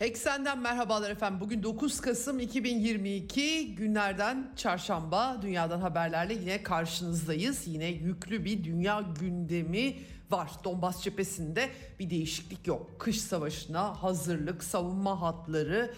Eksenden merhabalar efendim. Bugün 9 Kasım 2022 günlerden çarşamba dünyadan haberlerle yine karşınızdayız. Yine yüklü bir dünya gündemi var. Donbas cephesinde bir değişiklik yok. Kış savaşına hazırlık, savunma hatları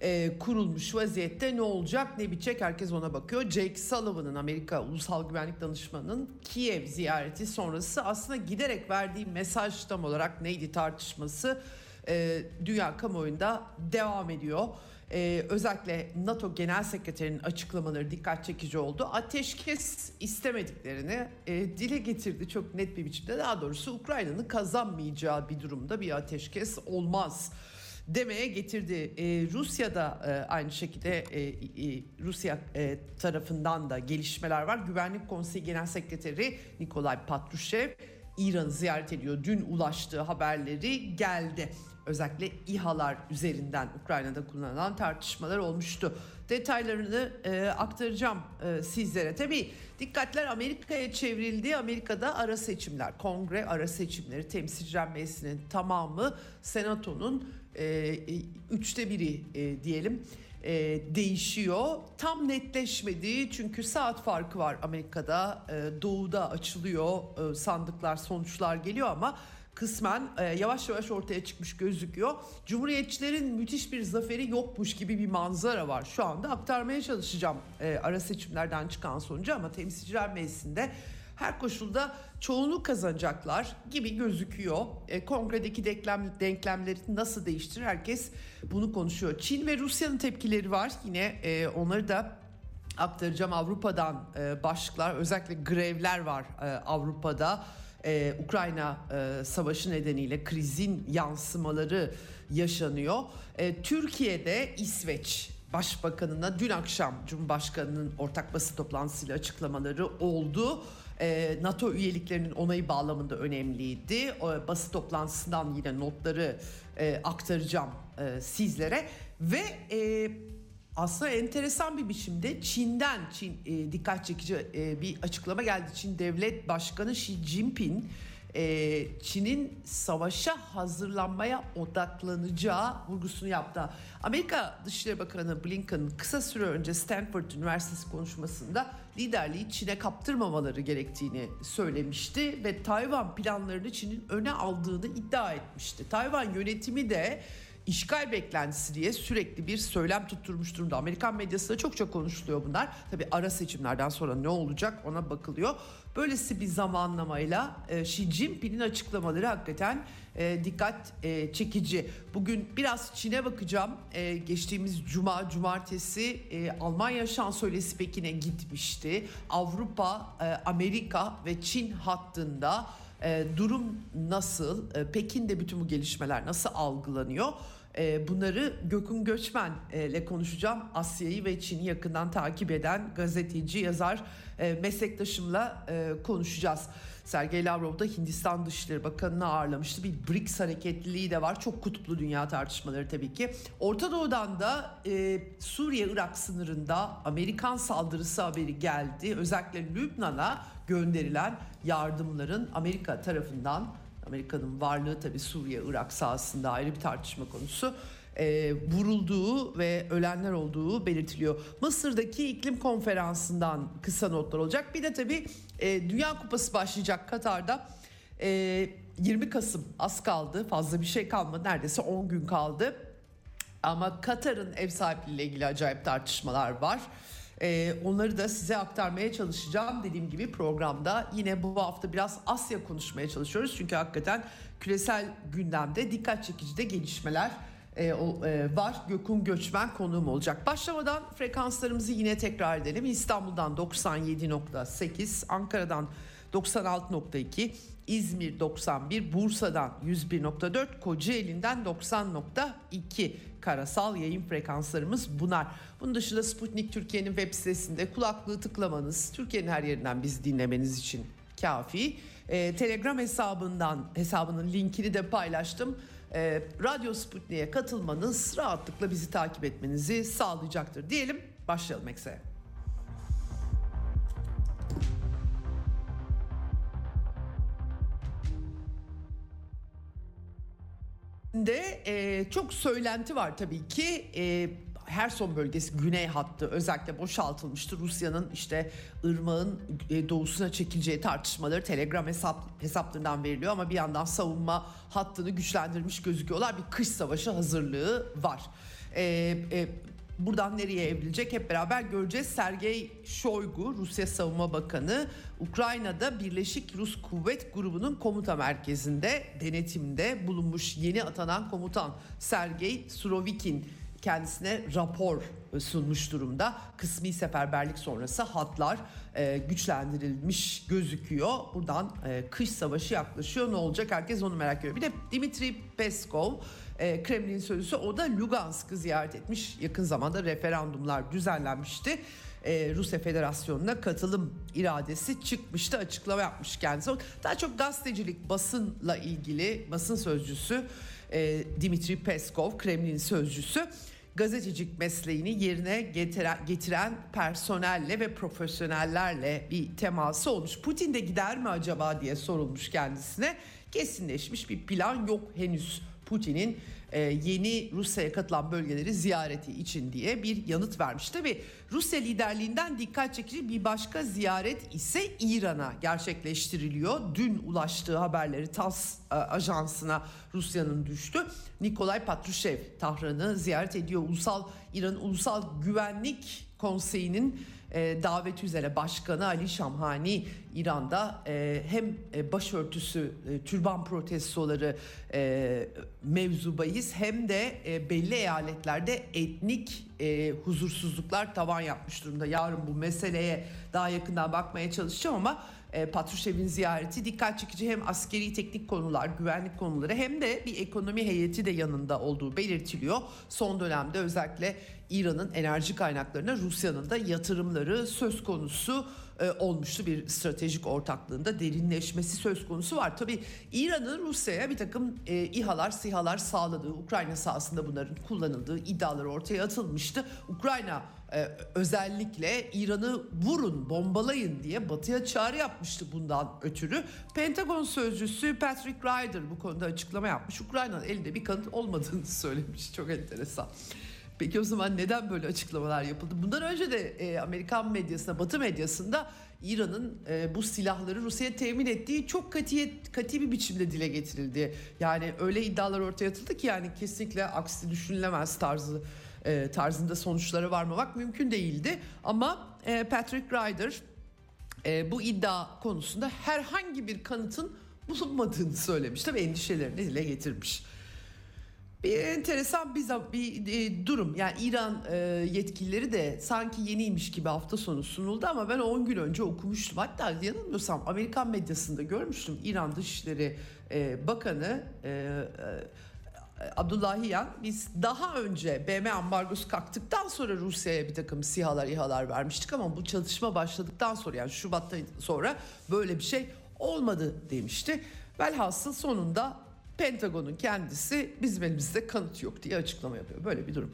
e, kurulmuş vaziyette ne olacak ne bitecek herkes ona bakıyor. Jake Sullivan'ın Amerika Ulusal Güvenlik Danışmanı'nın Kiev ziyareti sonrası aslında giderek verdiği mesaj tam olarak neydi tartışması e, dünya kamuoyunda devam ediyor. E, özellikle NATO Genel Sekreterinin açıklamaları dikkat çekici oldu. Ateşkes istemediklerini e, dile getirdi çok net bir biçimde. Daha doğrusu Ukrayna'nın kazanmayacağı bir durumda bir ateşkes olmaz demeye getirdi. E, Rusya'da e, aynı şekilde e, e, Rusya e, tarafından da gelişmeler var. Güvenlik Konseyi Genel Sekreteri Nikolay Patrushev İran'ı ziyaret ediyor. Dün ulaştığı haberleri geldi özellikle İHA'lar üzerinden Ukrayna'da kullanılan tartışmalar olmuştu. Detaylarını e, aktaracağım e, sizlere. Tabii dikkatler Amerika'ya çevrildi. Amerika'da ara seçimler, kongre ara seçimleri, temsilciler meclisinin tamamı senatonun e, üçte biri e, diyelim e, değişiyor. Tam netleşmedi çünkü saat farkı var Amerika'da. E, doğuda açılıyor e, sandıklar, sonuçlar geliyor ama kısmen e, yavaş yavaş ortaya çıkmış gözüküyor. Cumhuriyetçilerin müthiş bir zaferi yokmuş gibi bir manzara var. Şu anda aktarmaya çalışacağım e, ara seçimlerden çıkan sonucu ama temsilciler meclisinde her koşulda çoğunluk kazanacaklar gibi gözüküyor. E, kongredeki denklem, denklemleri nasıl değiştirir herkes bunu konuşuyor. Çin ve Rusya'nın tepkileri var yine e, onları da aktaracağım Avrupa'dan e, başlıklar özellikle grevler var e, Avrupa'da e, Ukrayna e, savaşı nedeniyle krizin yansımaları yaşanıyor. E, Türkiye'de İsveç Başbakanına dün akşam Cumhurbaşkanı'nın ortak basın toplantısıyla açıklamaları oldu. E, NATO üyeliklerinin onayı bağlamında önemliydi. O, basın toplantısından yine notları e, aktaracağım e, sizlere ve aslında enteresan bir biçimde Çin'den Çin e, dikkat çekici e, bir açıklama geldi. Çin Devlet Başkanı Xi Jinping e, Çin'in savaşa hazırlanmaya odaklanacağı vurgusunu yaptı. Amerika Dışişleri Bakanı Blinken kısa süre önce Stanford Üniversitesi konuşmasında liderliği Çin'e kaptırmamaları gerektiğini söylemişti ve Tayvan planlarını Çin'in öne aldığını iddia etmişti. Tayvan yönetimi de işgal beklentisi diye sürekli bir söylem tutturmuş durumda. Amerikan medyasında çok çok konuşuluyor bunlar. Tabi ara seçimlerden sonra ne olacak ona bakılıyor. Böylesi bir zamanlamayla e, Xi Jinping'in açıklamaları hakikaten e, dikkat e, çekici. Bugün biraz Çin'e bakacağım. E, geçtiğimiz cuma, cumartesi e, Almanya şansölyesi Pekin'e gitmişti. Avrupa, e, Amerika ve Çin hattında e, durum nasıl? E, Pekin'de bütün bu gelişmeler nasıl algılanıyor? E, bunları Gökün Göçmen ile konuşacağım. Asya'yı ve Çin'i yakından takip eden gazeteci, yazar e, meslektaşımla e, konuşacağız. Sergey Lavrov da Hindistan Dışişleri Bakanı'nı ağırlamıştı. Bir BRICS hareketliliği de var. Çok kutuplu dünya tartışmaları tabii ki. Orta Doğu'dan da e, Suriye-Irak sınırında Amerikan saldırısı haberi geldi. Özellikle Lübnan'a gönderilen yardımların Amerika tarafından Amerika'nın varlığı tabii Suriye, Irak sahasında ayrı bir tartışma konusu e, vurulduğu ve ölenler olduğu belirtiliyor. Mısır'daki iklim konferansından kısa notlar olacak. Bir de tabii e, Dünya Kupası başlayacak Katar'da. E, 20 Kasım az kaldı fazla bir şey kalmadı neredeyse 10 gün kaldı. Ama Katar'ın ev sahipliğiyle ilgili acayip tartışmalar var. Ee, onları da size aktarmaya çalışacağım dediğim gibi programda. Yine bu hafta biraz Asya konuşmaya çalışıyoruz. Çünkü hakikaten küresel gündemde dikkat çekici de gelişmeler e, o, e, var. Gökün Göçmen konuğum olacak. Başlamadan frekanslarımızı yine tekrar edelim. İstanbul'dan 97.8, Ankara'dan 96.2, İzmir 91, Bursa'dan 101.4, Kocaeli'nden 90.2 karasal yayın frekanslarımız bunlar. Bunun dışında Sputnik Türkiye'nin web sitesinde kulaklığı tıklamanız, Türkiye'nin her yerinden bizi dinlemeniz için kafi. E, Telegram hesabından hesabının linkini de paylaştım. E, Radyo Sputnik'e katılmanız rahatlıkla bizi takip etmenizi sağlayacaktır diyelim. Başlayalım Ekse. De e, çok söylenti var tabii ki. E, Herson bölgesi güney hattı özellikle boşaltılmıştı. Rusya'nın işte ırmağın doğusuna çekileceği tartışmaları Telegram hesap hesaplarından veriliyor ama bir yandan savunma hattını güçlendirmiş gözüküyorlar. Bir kış savaşı hazırlığı var. E, e, buradan nereye evrilecek hep beraber göreceğiz. Sergey Shoigu Rusya Savunma Bakanı Ukrayna'da Birleşik Rus Kuvvet Grubu'nun komuta merkezinde denetimde bulunmuş yeni atanan komutan Sergey Surovikin kendisine rapor sunmuş durumda. Kısmi seferberlik sonrası hatlar e, güçlendirilmiş gözüküyor. Buradan e, kış savaşı yaklaşıyor. Ne olacak herkes onu merak ediyor. Bir de Dimitri Peskov e, Kremlin sözcüsü o da Lugansk'ı ziyaret etmiş. Yakın zamanda referandumlar düzenlenmişti. E, Rusya Federasyonu'na katılım iradesi çıkmıştı açıklama yapmış kendisi. Daha çok gazetecilik basınla ilgili basın sözcüsü e, Dimitri Peskov Kremlin sözcüsü gazetecilik mesleğini yerine getiren, getiren personelle ve profesyonellerle bir teması olmuş. Putin de gider mi acaba diye sorulmuş kendisine. Kesinleşmiş bir plan yok henüz Putin'in e, yeni Rusya'ya katılan bölgeleri ziyareti için diye bir yanıt vermiş. Tabi Rusya liderliğinden dikkat çekici bir başka ziyaret ise İran'a gerçekleştiriliyor. Dün ulaştığı haberleri TASS e, ajansına Rusya'nın düştü. Nikolay Patrushev Tahran'ı ziyaret ediyor. Ulusal İran Ulusal Güvenlik Konseyi'nin e, daveti üzere Başkanı Ali Şamhani İran'da e, hem e, başörtüsü, e, türban protestoları mevzu bahis hem de belli eyaletlerde etnik huzursuzluklar tavan yapmış durumda. Yarın bu meseleye daha yakından bakmaya çalışacağım ama e, Patruşev'in ziyareti dikkat çekici hem askeri teknik konular, güvenlik konuları hem de bir ekonomi heyeti de yanında olduğu belirtiliyor. Son dönemde özellikle İran'ın enerji kaynaklarına Rusya'nın da yatırımları söz konusu e, olmuştu. Bir stratejik ortaklığında derinleşmesi söz konusu var. Tabii İran'ın Rusya'ya bir takım e, İHA'lar, SİHA'lar sağladığı, Ukrayna sahasında bunların kullanıldığı iddiaları ortaya atılmıştı. Ukrayna e, özellikle İran'ı vurun, bombalayın diye batıya çağrı yapmıştı bundan ötürü. Pentagon sözcüsü Patrick Ryder bu konuda açıklama yapmış. Ukrayna'nın elinde bir kanıt olmadığını söylemiş. Çok enteresan. Peki o zaman neden böyle açıklamalar yapıldı? Bundan önce de e, Amerikan medyasında, Batı medyasında İran'ın e, bu silahları Rusya'ya temin ettiği çok katiyet, kati bir biçimde dile getirildi. Yani öyle iddialar ortaya atıldı ki yani kesinlikle aksi düşünülemez tarzı e, tarzında sonuçları varmamak mümkün değildi. Ama e, Patrick Ryder e, bu iddia konusunda herhangi bir kanıtın bulunmadığını söylemiş. Tabii endişelerini dile getirmiş. Bir enteresan bir, bir e, durum. Yani İran e, yetkilileri de sanki yeniymiş gibi hafta sonu sunuldu ama ben 10 gün önce okumuştum. Hatta yanılmıyorsam Amerikan medyasında görmüştüm. İran Dışişleri e, Bakanı e, e, Abdullahiyan biz daha önce BM ambargosu kalktıktan sonra Rusya'ya bir takım sihalar İHA'lar vermiştik ama bu çatışma başladıktan sonra yani Şubat'tan sonra böyle bir şey olmadı demişti. Velhasıl sonunda Pentagon'un kendisi bizim elimizde kanıt yok diye açıklama yapıyor. Böyle bir durum.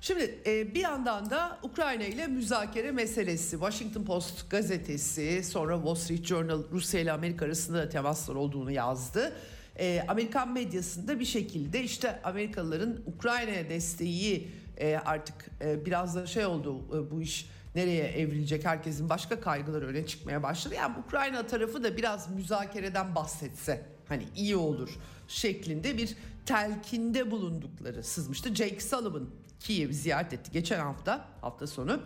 Şimdi e, bir yandan da Ukrayna ile müzakere meselesi Washington Post gazetesi sonra Wall Street Journal Rusya ile Amerika arasında da temaslar olduğunu yazdı. E, Amerikan medyasında bir şekilde işte Amerikalıların Ukrayna'ya desteği e, artık biraz da şey oldu bu iş nereye evrilecek herkesin başka kaygıları öne çıkmaya başladı. Yani Ukrayna tarafı da biraz müzakereden bahsetse hani iyi olur şeklinde bir telkinde bulundukları sızmıştı. Jake Sullivan Kiev ziyaret etti geçen hafta hafta sonu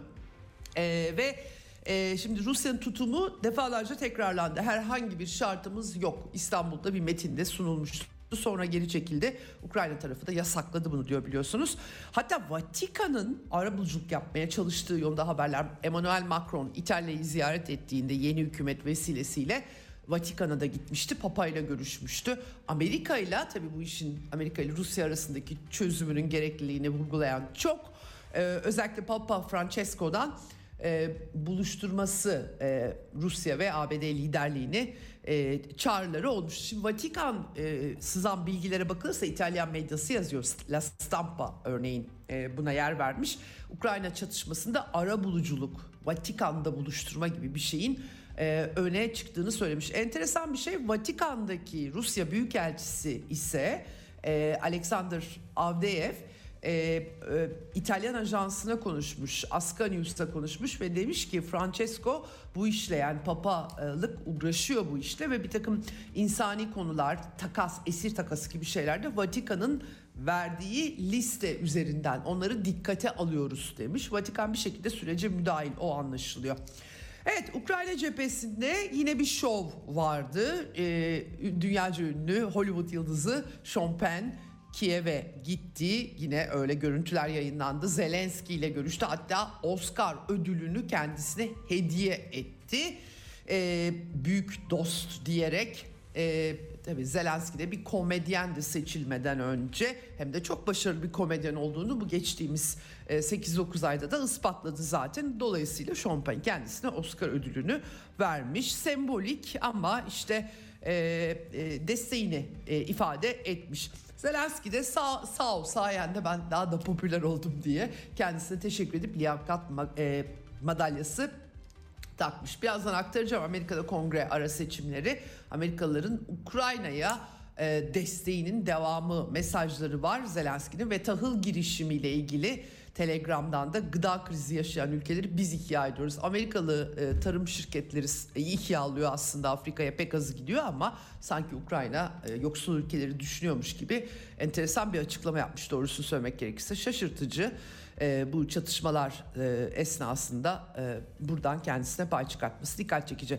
ee, ve e, şimdi Rusya'nın tutumu defalarca tekrarlandı. Herhangi bir şartımız yok. İstanbul'da bir metinde sunulmuştu sonra geri çekildi. Ukrayna tarafı da yasakladı bunu diyor biliyorsunuz. Hatta Vatikan'ın arabuluculuk yapmaya çalıştığı yolda haberler Emmanuel Macron İtalya'yı ziyaret ettiğinde yeni hükümet vesilesiyle Vatikan'a da gitmişti. Papa ile görüşmüştü. Amerika ile tabii bu işin Amerika ile Rusya arasındaki çözümünün gerekliliğini vurgulayan çok e, özellikle Papa Francesco'dan e, buluşturması e, Rusya ve ABD liderliğini e, çağrıları olmuş. Şimdi Vatikan e, sızan bilgilere bakılırsa İtalyan medyası yazıyor. La Stampa örneğin e, buna yer vermiş. Ukrayna çatışmasında ara buluculuk, Vatikan'da buluşturma gibi bir şeyin e, öne çıktığını söylemiş. Enteresan bir şey Vatikan'daki Rusya Büyükelçisi ise e, Alexander Avdeyev e, e, İtalyan ajansına konuşmuş, Aska News'ta konuşmuş ve demiş ki Francesco bu işle yani papalık uğraşıyor bu işle ve bir takım insani konular, takas, esir takası gibi şeylerde Vatikan'ın verdiği liste üzerinden onları dikkate alıyoruz demiş. Vatikan bir şekilde sürece müdahil o anlaşılıyor. Evet Ukrayna cephesinde yine bir şov vardı. Ee, dünyaca ünlü Hollywood yıldızı Sean Penn Kiev'e gitti. Yine öyle görüntüler yayınlandı. Zelenski ile görüştü. Hatta Oscar ödülünü kendisine hediye etti. Ee, büyük dost diyerek e, tabii Zelenski de bir komedyendi seçilmeden önce hem de çok başarılı bir komedyen olduğunu bu geçtiğimiz 8-9 ayda da ispatladı zaten. Dolayısıyla Penn kendisine Oscar ödülünü vermiş. Sembolik ama işte e, e, desteğini e, ifade etmiş. Zelenski de sağ, sağ ol sayende ben daha da popüler oldum diye kendisine teşekkür edip liyakat e, madalyası takmış. Birazdan aktaracağım Amerika'da kongre ara seçimleri. Amerikalıların Ukrayna'ya e, desteğinin devamı mesajları var Zelenski'nin ve tahıl girişimiyle ilgili Telegram'dan da gıda krizi yaşayan ülkeleri biz ihya ediyoruz. Amerikalı e, tarım şirketleri e, ihya alıyor aslında Afrika'ya pek az gidiyor ama sanki Ukrayna e, yoksul ülkeleri düşünüyormuş gibi enteresan bir açıklama yapmış doğrusunu söylemek gerekirse şaşırtıcı e, bu çatışmalar e, esnasında e, buradan kendisine pay çıkartması dikkat çekici.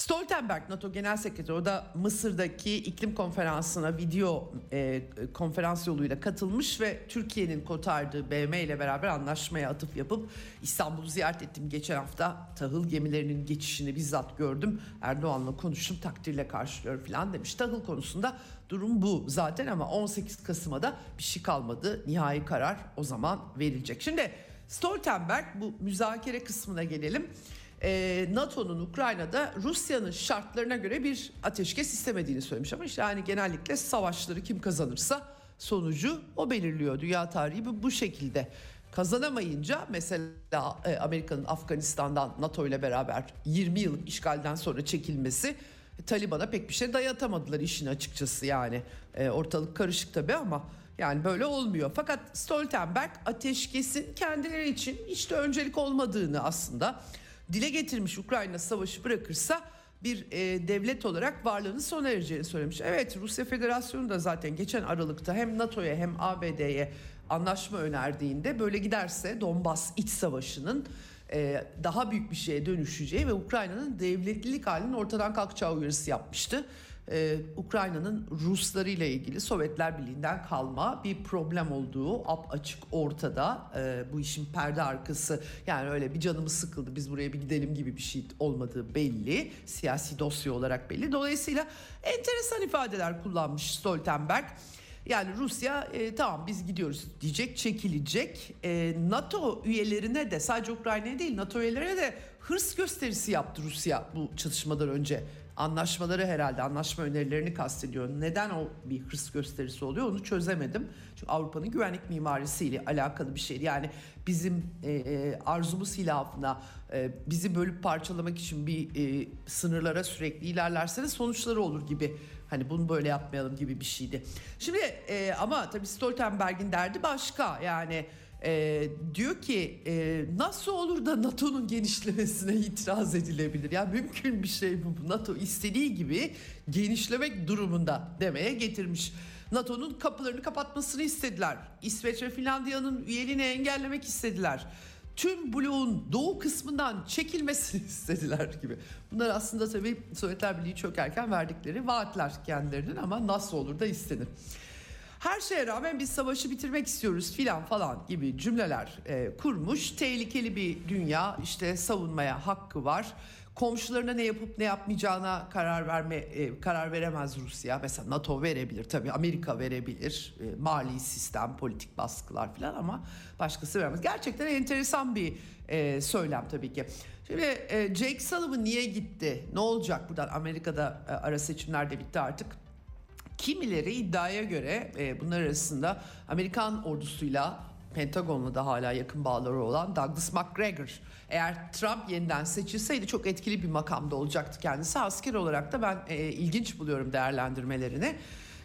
Stoltenberg NATO Genel Sekreteri o da Mısır'daki iklim konferansına video e, konferans yoluyla katılmış ve Türkiye'nin kotardığı BM ile beraber anlaşmaya atıf yapıp İstanbul'u ziyaret ettim geçen hafta. Tahıl gemilerinin geçişini bizzat gördüm. Erdoğan'la konuştum takdirle karşılıyorum falan demiş. Tahıl konusunda Durum bu zaten ama 18 Kasım'a da bir şey kalmadı. Nihai karar o zaman verilecek. Şimdi Stoltenberg bu müzakere kısmına gelelim. Ee, NATO'nun Ukrayna'da Rusya'nın şartlarına göre bir ateşkes istemediğini söylemiş ama işte yani genellikle savaşları kim kazanırsa sonucu o belirliyor. Dünya tarihi bu, bu şekilde. Kazanamayınca mesela e, Amerika'nın Afganistan'dan NATO ile beraber 20 yıl işgalden sonra çekilmesi Taliban'a pek bir şey dayatamadılar işin açıkçası yani. E, ortalık karışık tabii ama yani böyle olmuyor. Fakat Stoltenberg ateşkesin kendileri için de öncelik olmadığını aslında dile getirmiş. Ukrayna savaşı bırakırsa bir e, devlet olarak varlığını sona ereceğini söylemiş. Evet Rusya Federasyonu da zaten geçen Aralık'ta hem NATO'ya hem ABD'ye anlaşma önerdiğinde böyle giderse Donbas iç savaşının e, daha büyük bir şeye dönüşeceği ve Ukrayna'nın devletlilik halinin ortadan kalkacağı uyarısı yapmıştı. Ee, Ukrayna'nın Rusları ile ilgili Sovyetler Birliği'nden kalma bir problem olduğu ap açık ortada. Ee, bu işin perde arkası yani öyle bir canımız sıkıldı biz buraya bir gidelim gibi bir şey olmadığı belli. Siyasi dosya olarak belli. Dolayısıyla enteresan ifadeler kullanmış Stoltenberg. Yani Rusya e, tamam biz gidiyoruz diyecek, çekilecek. E, NATO üyelerine de sadece Ukrayna'ya değil NATO üyelerine de hırs gösterisi yaptı Rusya bu çatışmadan önce. Anlaşmaları herhalde anlaşma önerilerini kastediyor. Neden o bir hırs gösterisi oluyor onu çözemedim. Çünkü Avrupa'nın güvenlik mimarisiyle alakalı bir şey. Yani bizim e, e, arzumuz hilafına e, bizi bölüp parçalamak için bir e, sınırlara sürekli ilerlerseniz sonuçları olur gibi Hani bunu böyle yapmayalım gibi bir şeydi. Şimdi e, ama tabii Stoltenberg'in derdi başka. Yani e, diyor ki e, nasıl olur da NATO'nun genişlemesine itiraz edilebilir? Yani mümkün bir şey bu. NATO istediği gibi genişlemek durumunda demeye getirmiş. NATO'nun kapılarını kapatmasını istediler. İsveç ve Finlandiya'nın üyeliğini engellemek istediler tüm bloğun doğu kısmından çekilmesini istediler gibi. Bunlar aslında tabii Sovyetler Birliği çökerken verdikleri vaatler kendilerinin ama nasıl olur da istenir. Her şeye rağmen biz savaşı bitirmek istiyoruz filan falan gibi cümleler e, kurmuş. Tehlikeli bir dünya işte savunmaya hakkı var komşularına ne yapıp ne yapmayacağına karar verme e, karar veremez Rusya. Mesela NATO verebilir tabii Amerika verebilir. E, mali sistem, politik baskılar falan ama başkası veremez. Gerçekten enteresan bir e, söylem tabii ki. Şimdi e, Jake Sullivan niye gitti? Ne olacak buradan? Amerika'da e, ara seçimler de bitti artık. Kimileri iddiaya göre e, bunlar arasında Amerikan ordusuyla Pentagon'la da hala yakın bağları olan Douglas McGregor. Eğer Trump yeniden seçilseydi çok etkili bir makamda olacaktı kendisi. Asker olarak da ben e, ilginç buluyorum değerlendirmelerini.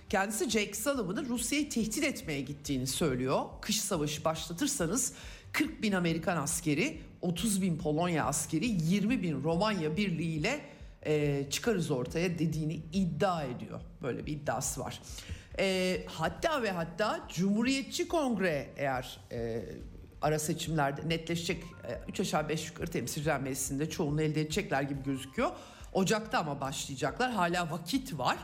Kendisi Jake Sullivan'ın Rusya'yı tehdit etmeye gittiğini söylüyor. Kış savaşı başlatırsanız 40 bin Amerikan askeri, 30 bin Polonya askeri, 20 bin Romanya birliğiyle e, çıkarız ortaya dediğini iddia ediyor. Böyle bir iddiası var. E, hatta ve hatta Cumhuriyetçi Kongre eğer e, ara seçimlerde netleşecek 3 aşağı 5 yukarı temsilciler meclisinde çoğunluğu elde edecekler gibi gözüküyor. Ocak'ta ama başlayacaklar. Hala vakit var.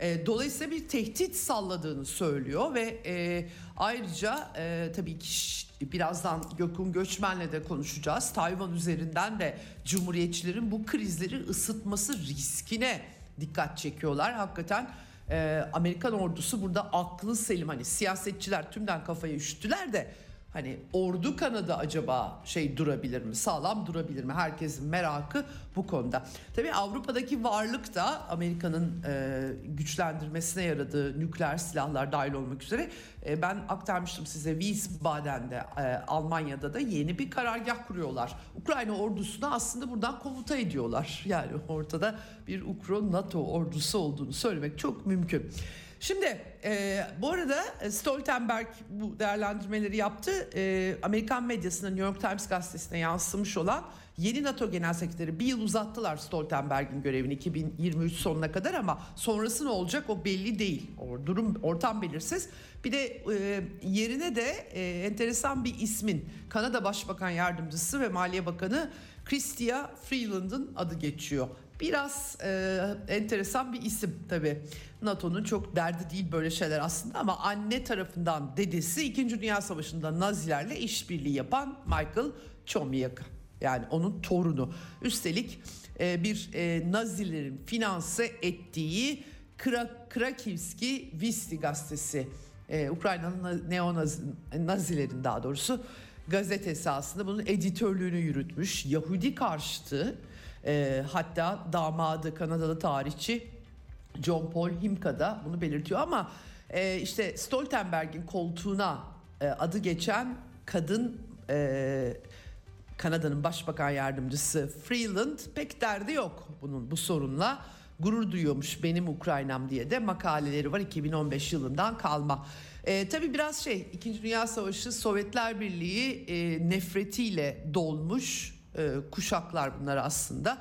E, dolayısıyla bir tehdit salladığını söylüyor ve e, ayrıca e, tabii ki birazdan Gökhan Göçmen'le de konuşacağız. Tayvan üzerinden de Cumhuriyetçilerin bu krizleri ısıtması riskine dikkat çekiyorlar. Hakikaten e, Amerikan ordusu burada aklı selim hani siyasetçiler tümden kafayı üşüttüler de Hani ordu kanadı acaba şey durabilir mi? Sağlam durabilir mi? Herkesin merakı bu konuda. Tabii Avrupa'daki varlık da Amerika'nın e, güçlendirmesine yaradığı nükleer silahlar dahil olmak üzere e, ben aktarmıştım size Wiesbaden'de e, Almanya'da da yeni bir karargah kuruyorlar. Ukrayna ordusunu aslında buradan komuta ediyorlar. Yani ortada bir Ukro NATO ordusu olduğunu söylemek çok mümkün. Şimdi e, bu arada Stoltenberg bu değerlendirmeleri yaptı. E, Amerikan medyasının New York Times gazetesine yansımış olan yeni NATO Genel Sekreteri bir yıl uzattılar Stoltenberg'in görevini 2023 sonuna kadar ama sonrası ne olacak o belli değil. O durum ortam belirsiz. Bir de e, yerine de e, enteresan bir ismin Kanada Başbakan Yardımcısı ve Maliye Bakanı Chrystia Freeland'ın adı geçiyor. Biraz e, enteresan bir isim tabii. NATO'nun çok derdi değil böyle şeyler aslında ama anne tarafından dedesi 2. Dünya Savaşı'nda Nazilerle işbirliği yapan Michael Chomiak. Yani onun torunu. Üstelik e, bir e, Nazilerin finanse ettiği Kra Krakivski Visti gazetesi. E, Ukrayna'nın neo-Nazilerin daha doğrusu gazetesi aslında bunun editörlüğünü yürütmüş. Yahudi karşıtı e, hatta damadı Kanadalı tarihçi John Paul Himka da bunu belirtiyor ama e, işte Stoltenberg'in koltuğuna e, adı geçen kadın e, Kanada'nın başbakan yardımcısı Freeland pek derdi yok bunun bu sorunla gurur duyuyormuş benim Ukraynam diye de makaleleri var 2015 yılından kalma. E, tabii biraz şey 2. Dünya Savaşı Sovyetler Birliği e, nefretiyle dolmuş e, kuşaklar bunlar aslında.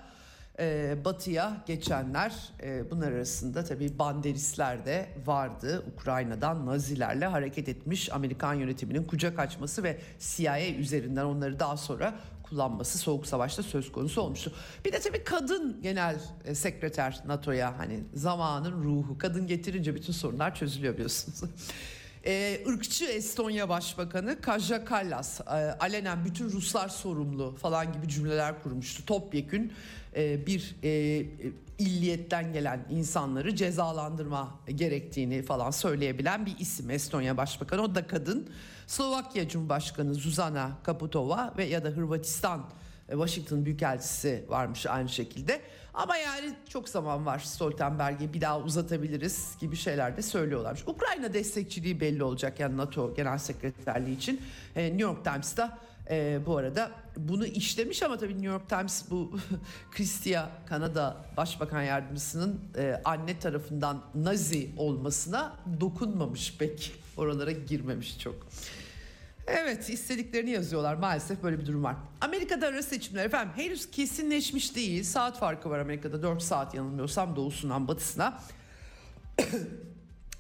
E, batıya geçenler e, bunlar arasında tabii banderistler de vardı. Ukrayna'dan Nazilerle hareket etmiş Amerikan yönetiminin kucak açması ve CIA üzerinden onları daha sonra kullanması Soğuk Savaş'ta söz konusu olmuştu. Bir de tabii kadın genel e, sekreter NATO'ya hani zamanın ruhu kadın getirince bütün sorunlar çözülüyor biliyorsunuz. Ee, ırkçı Estonya Başbakanı Kaja Kallas e, alenen bütün Ruslar sorumlu falan gibi cümleler kurmuştu. Topyekün e, bir e, illiyetten gelen insanları cezalandırma gerektiğini falan söyleyebilen bir isim Estonya Başbakanı. O da kadın. Slovakya Cumhurbaşkanı Zuzana Kaputova ve ya da Hırvatistan Washington Büyükelçisi varmış aynı şekilde. Ama yani çok zaman var Stoltenberg'i bir daha uzatabiliriz gibi şeyler de söylüyorlarmış. Ukrayna destekçiliği belli olacak yani NATO Genel Sekreterliği için. E, New York Times'ta e, bu arada bunu işlemiş ama tabii New York Times bu Chrystia Kanada Başbakan Yardımcısının e, anne tarafından Nazi olmasına dokunmamış pek. Oralara girmemiş çok. Evet istediklerini yazıyorlar maalesef böyle bir durum var. Amerika'da ara seçimler efendim henüz kesinleşmiş değil. Saat farkı var Amerika'da 4 saat yanılmıyorsam doğusundan batısına.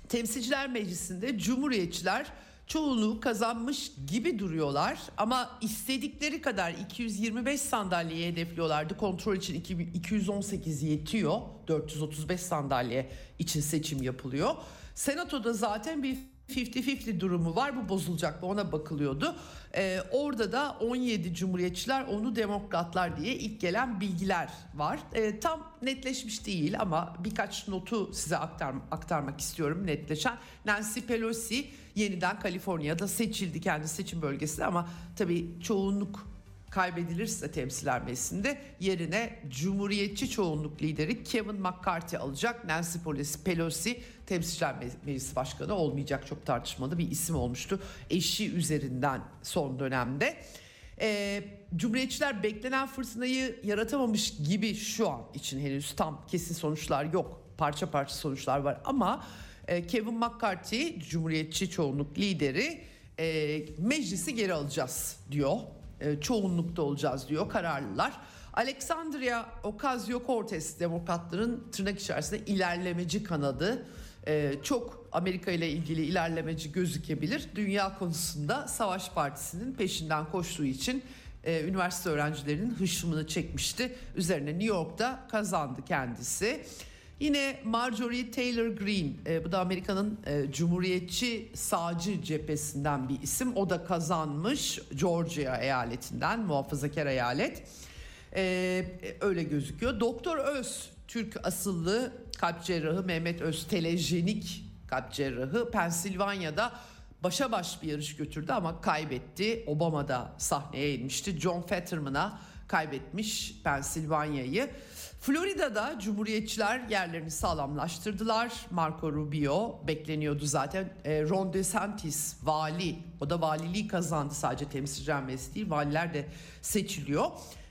Temsilciler Meclisi'nde Cumhuriyetçiler çoğunluğu kazanmış gibi duruyorlar ama istedikleri kadar 225 sandalyeyi hedefliyorlardı. Kontrol için 218 yetiyor. 435 sandalye için seçim yapılıyor. Senatoda zaten bir 50-50 durumu var bu bozulacak mı ona bakılıyordu. Ee, orada da 17 cumhuriyetçiler onu demokratlar diye ilk gelen bilgiler var. Ee, tam netleşmiş değil ama birkaç notu size aktar, aktarmak istiyorum netleşen. Nancy Pelosi yeniden Kaliforniya'da seçildi kendi seçim bölgesinde ama tabii çoğunluk kaybedilirse temsiler meclisinde yerine Cumhuriyetçi çoğunluk lideri Kevin McCarthy alacak. Nancy Pelosi temsilciler meclisi başkanı olmayacak çok tartışmalı bir isim olmuştu. Eşi üzerinden son dönemde. Ee, Cumhuriyetçiler beklenen fırtınayı yaratamamış gibi şu an için henüz tam kesin sonuçlar yok. Parça parça sonuçlar var ama e, Kevin McCarthy Cumhuriyetçi çoğunluk lideri e, meclisi geri alacağız diyor e, çoğunlukta olacağız diyor kararlılar. Alexandria Ocasio-Cortez demokratların tırnak içerisinde ilerlemeci kanadı e, çok Amerika ile ilgili ilerlemeci gözükebilir. Dünya konusunda Savaş Partisi'nin peşinden koştuğu için e, üniversite öğrencilerinin hışmını çekmişti. Üzerine New York'ta kazandı kendisi. Yine Marjorie Taylor Greene e, bu da Amerika'nın e, Cumhuriyetçi sağcı cephesinden bir isim. O da kazanmış Georgia eyaletinden muhafazakar eyalet. E, öyle gözüküyor. Doktor Öz Türk asıllı kalp cerrahı Mehmet Öz telejenik kalp cerrahı Pensilvanya'da başa baş bir yarış götürdü ama kaybetti. Obama da sahneye inmişti. John Fetterman'a kaybetmiş Pensilvanya'yı. Florida'da Cumhuriyetçiler yerlerini sağlamlaştırdılar. Marco Rubio bekleniyordu zaten. E, Ron DeSantis vali, o da valiliği kazandı sadece temsilciler meclisi değil, valiler de seçiliyor.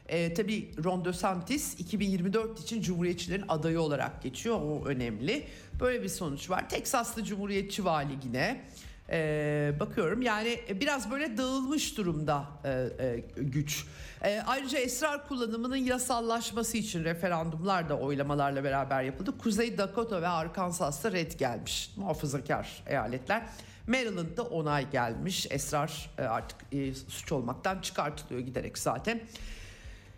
E, tabii Ron DeSantis 2024 için Cumhuriyetçilerin adayı olarak geçiyor. O önemli. Böyle bir sonuç var. Teksaslı Cumhuriyetçi vali yine. Ee, bakıyorum yani biraz böyle dağılmış durumda e, e, güç. E, ayrıca esrar kullanımının yasallaşması için referandumlar da oylamalarla beraber yapıldı. Kuzey Dakota ve Arkansas'ta red gelmiş muhafazakar eyaletler. Maryland'da onay gelmiş. Esrar e, artık e, suç olmaktan çıkartılıyor giderek zaten.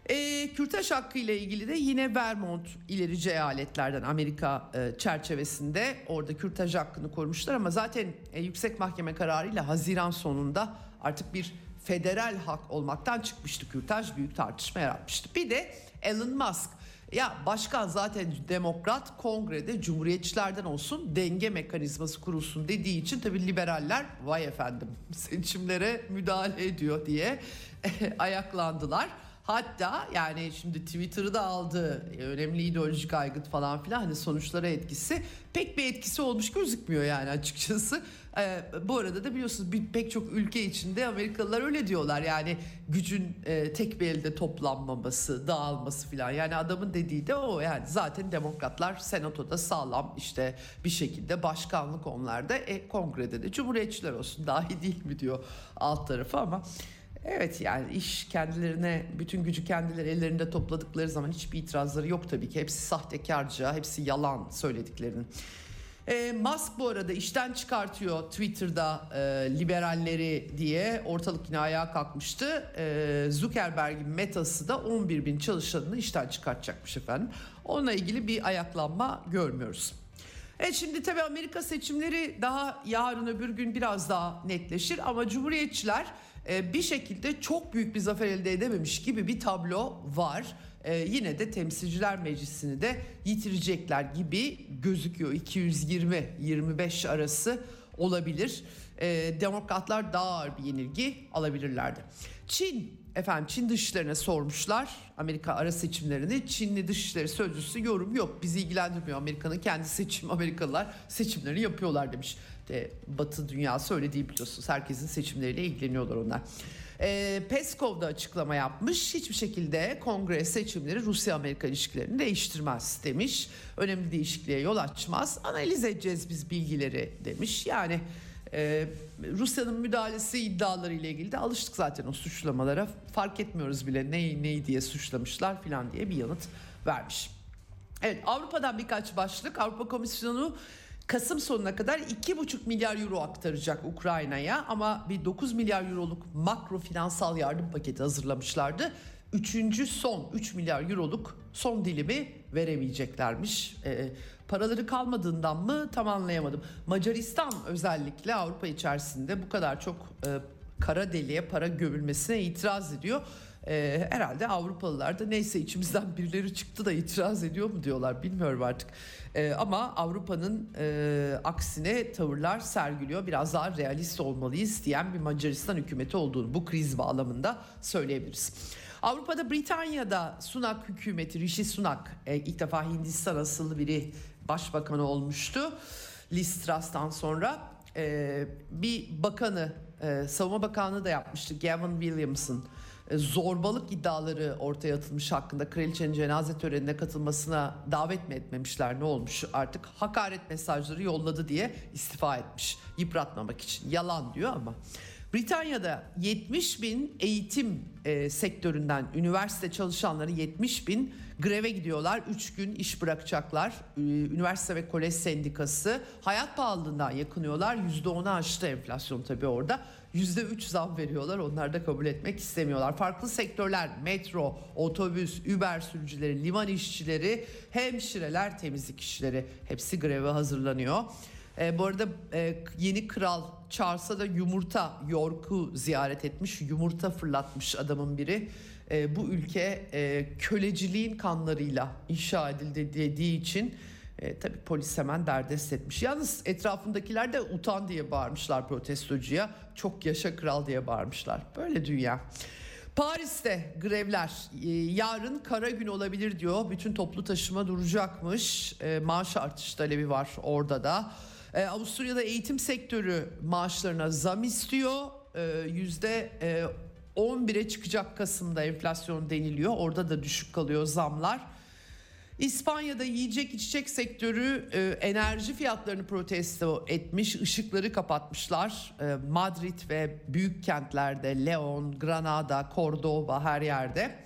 E, kürtaj hakkı ile ilgili de yine Vermont ilerici eyaletlerden Amerika e, çerçevesinde orada kürtaj hakkını korumuşlar ama zaten e, yüksek mahkeme kararıyla Haziran sonunda artık bir federal hak olmaktan çıkmıştı kürtaj büyük tartışma yaratmıştı. Bir de Elon Musk ya başkan zaten demokrat kongrede cumhuriyetçilerden olsun denge mekanizması kurulsun dediği için tabii liberaller vay efendim seçimlere müdahale ediyor diye ayaklandılar. Hatta yani şimdi Twitter'ı da aldı. Önemli ideolojik aygıt falan filan hani sonuçlara etkisi pek bir etkisi olmuş gözükmüyor yani açıkçası. Ee, bu arada da biliyorsunuz bir, pek çok ülke içinde Amerikalılar öyle diyorlar. Yani gücün e, tek bir elde toplanmaması, dağılması filan. Yani adamın dediği de o yani zaten demokratlar senatoda sağlam işte bir şekilde başkanlık onlarda. E, kongrede de cumhuriyetçiler olsun dahi değil mi diyor alt tarafı ama Evet yani iş kendilerine bütün gücü kendileri ellerinde topladıkları zaman hiçbir itirazları yok tabii ki. Hepsi sahtekarca, hepsi yalan söylediklerinin. E, Musk bu arada işten çıkartıyor Twitter'da e, liberalleri diye ortalık yine ayağa kalkmıştı. E, Zuckerberg'in metası da 11 bin çalışanını işten çıkartacakmış efendim. Onunla ilgili bir ayaklanma görmüyoruz. Evet şimdi tabii Amerika seçimleri daha yarın öbür gün biraz daha netleşir ama Cumhuriyetçiler bir şekilde çok büyük bir zafer elde edememiş gibi bir tablo var. Ee, yine de temsilciler meclisini de yitirecekler gibi gözüküyor. 220-25 arası olabilir. Ee, demokratlar daha ağır bir yenilgi alabilirlerdi. Çin efendim Çin dışişlerine sormuşlar Amerika ara seçimlerini. Çinli dışişleri sözcüsü yorum yok. Bizi ilgilendirmiyor Amerika'nın kendi seçim Amerikalılar seçimlerini yapıyorlar demiş de Batı dünyası öyle değil biliyorsunuz. Herkesin seçimleriyle ilgileniyorlar onlar. E, Peskov da açıklama yapmış. Hiçbir şekilde kongre seçimleri Rusya-Amerika ilişkilerini değiştirmez demiş. Önemli değişikliğe yol açmaz. Analiz edeceğiz biz bilgileri demiş. Yani ee, Rusya'nın müdahalesi iddiaları ile ilgili de alıştık zaten o suçlamalara. Fark etmiyoruz bile neyi neyi diye suçlamışlar filan diye bir yanıt vermiş. Evet Avrupa'dan birkaç başlık. Avrupa Komisyonu Kasım sonuna kadar 2,5 milyar euro aktaracak Ukrayna'ya ama bir 9 milyar euroluk makro finansal yardım paketi hazırlamışlardı. Üçüncü son 3 milyar euroluk son dilimi veremeyeceklermiş. E, paraları kalmadığından mı tam anlayamadım. Macaristan özellikle Avrupa içerisinde bu kadar çok e, kara deliğe para gömülmesine itiraz ediyor. Ee, herhalde Avrupalılar da neyse içimizden birileri çıktı da itiraz ediyor mu diyorlar bilmiyorum artık. Ee, ama Avrupa'nın e, aksine tavırlar sergiliyor. Biraz daha realist olmalıyız diyen bir Macaristan hükümeti olduğunu bu kriz bağlamında söyleyebiliriz. Avrupa'da Britanya'da Sunak hükümeti Rishi Sunak e, ilk defa Hindistan asıllı biri başbakanı olmuştu. Liz Truss'tan sonra e, bir bakanı e, savunma bakanlığı da yapmıştı Gavin Williamson. E, zorbalık iddiaları ortaya atılmış hakkında kraliçenin cenaze törenine katılmasına davet mi etmemişler ne olmuş? Artık hakaret mesajları yolladı diye istifa etmiş yıpratmamak için. Yalan diyor ama. Britanya'da 70 bin eğitim e, sektöründen üniversite çalışanları 70 bin greve gidiyorlar. 3 gün iş bırakacaklar. Ee, üniversite ve kolej sendikası hayat pahalılığından yakınıyorlar. %10'u aştı enflasyon tabii orada. %3 zam veriyorlar. Onlar da kabul etmek istemiyorlar. Farklı sektörler metro, otobüs, Uber sürücüleri, liman işçileri, hemşireler, temizlik işçileri hepsi greve hazırlanıyor. E, bu arada e, yeni kral Charles'a da yumurta York'u ziyaret etmiş. Yumurta fırlatmış adamın biri. E, bu ülke e, köleciliğin kanlarıyla inşa edildi dediği için e, tabii polis hemen derdest etmiş. Yalnız etrafındakiler de utan diye bağırmışlar protestocuya. Çok yaşa kral diye bağırmışlar. Böyle dünya. Paris'te grevler e, yarın kara gün olabilir diyor. Bütün toplu taşıma duracakmış. E, maaş artış talebi var orada da. E, Avusturya'da eğitim sektörü maaşlarına zam istiyor. E, yüzde 11'e çıkacak Kasım'da enflasyon deniliyor. Orada da düşük kalıyor zamlar. İspanya'da yiyecek içecek sektörü e, enerji fiyatlarını protesto etmiş, ışıkları kapatmışlar. E, Madrid ve büyük kentlerde, Leon, Granada, Cordoba her yerde.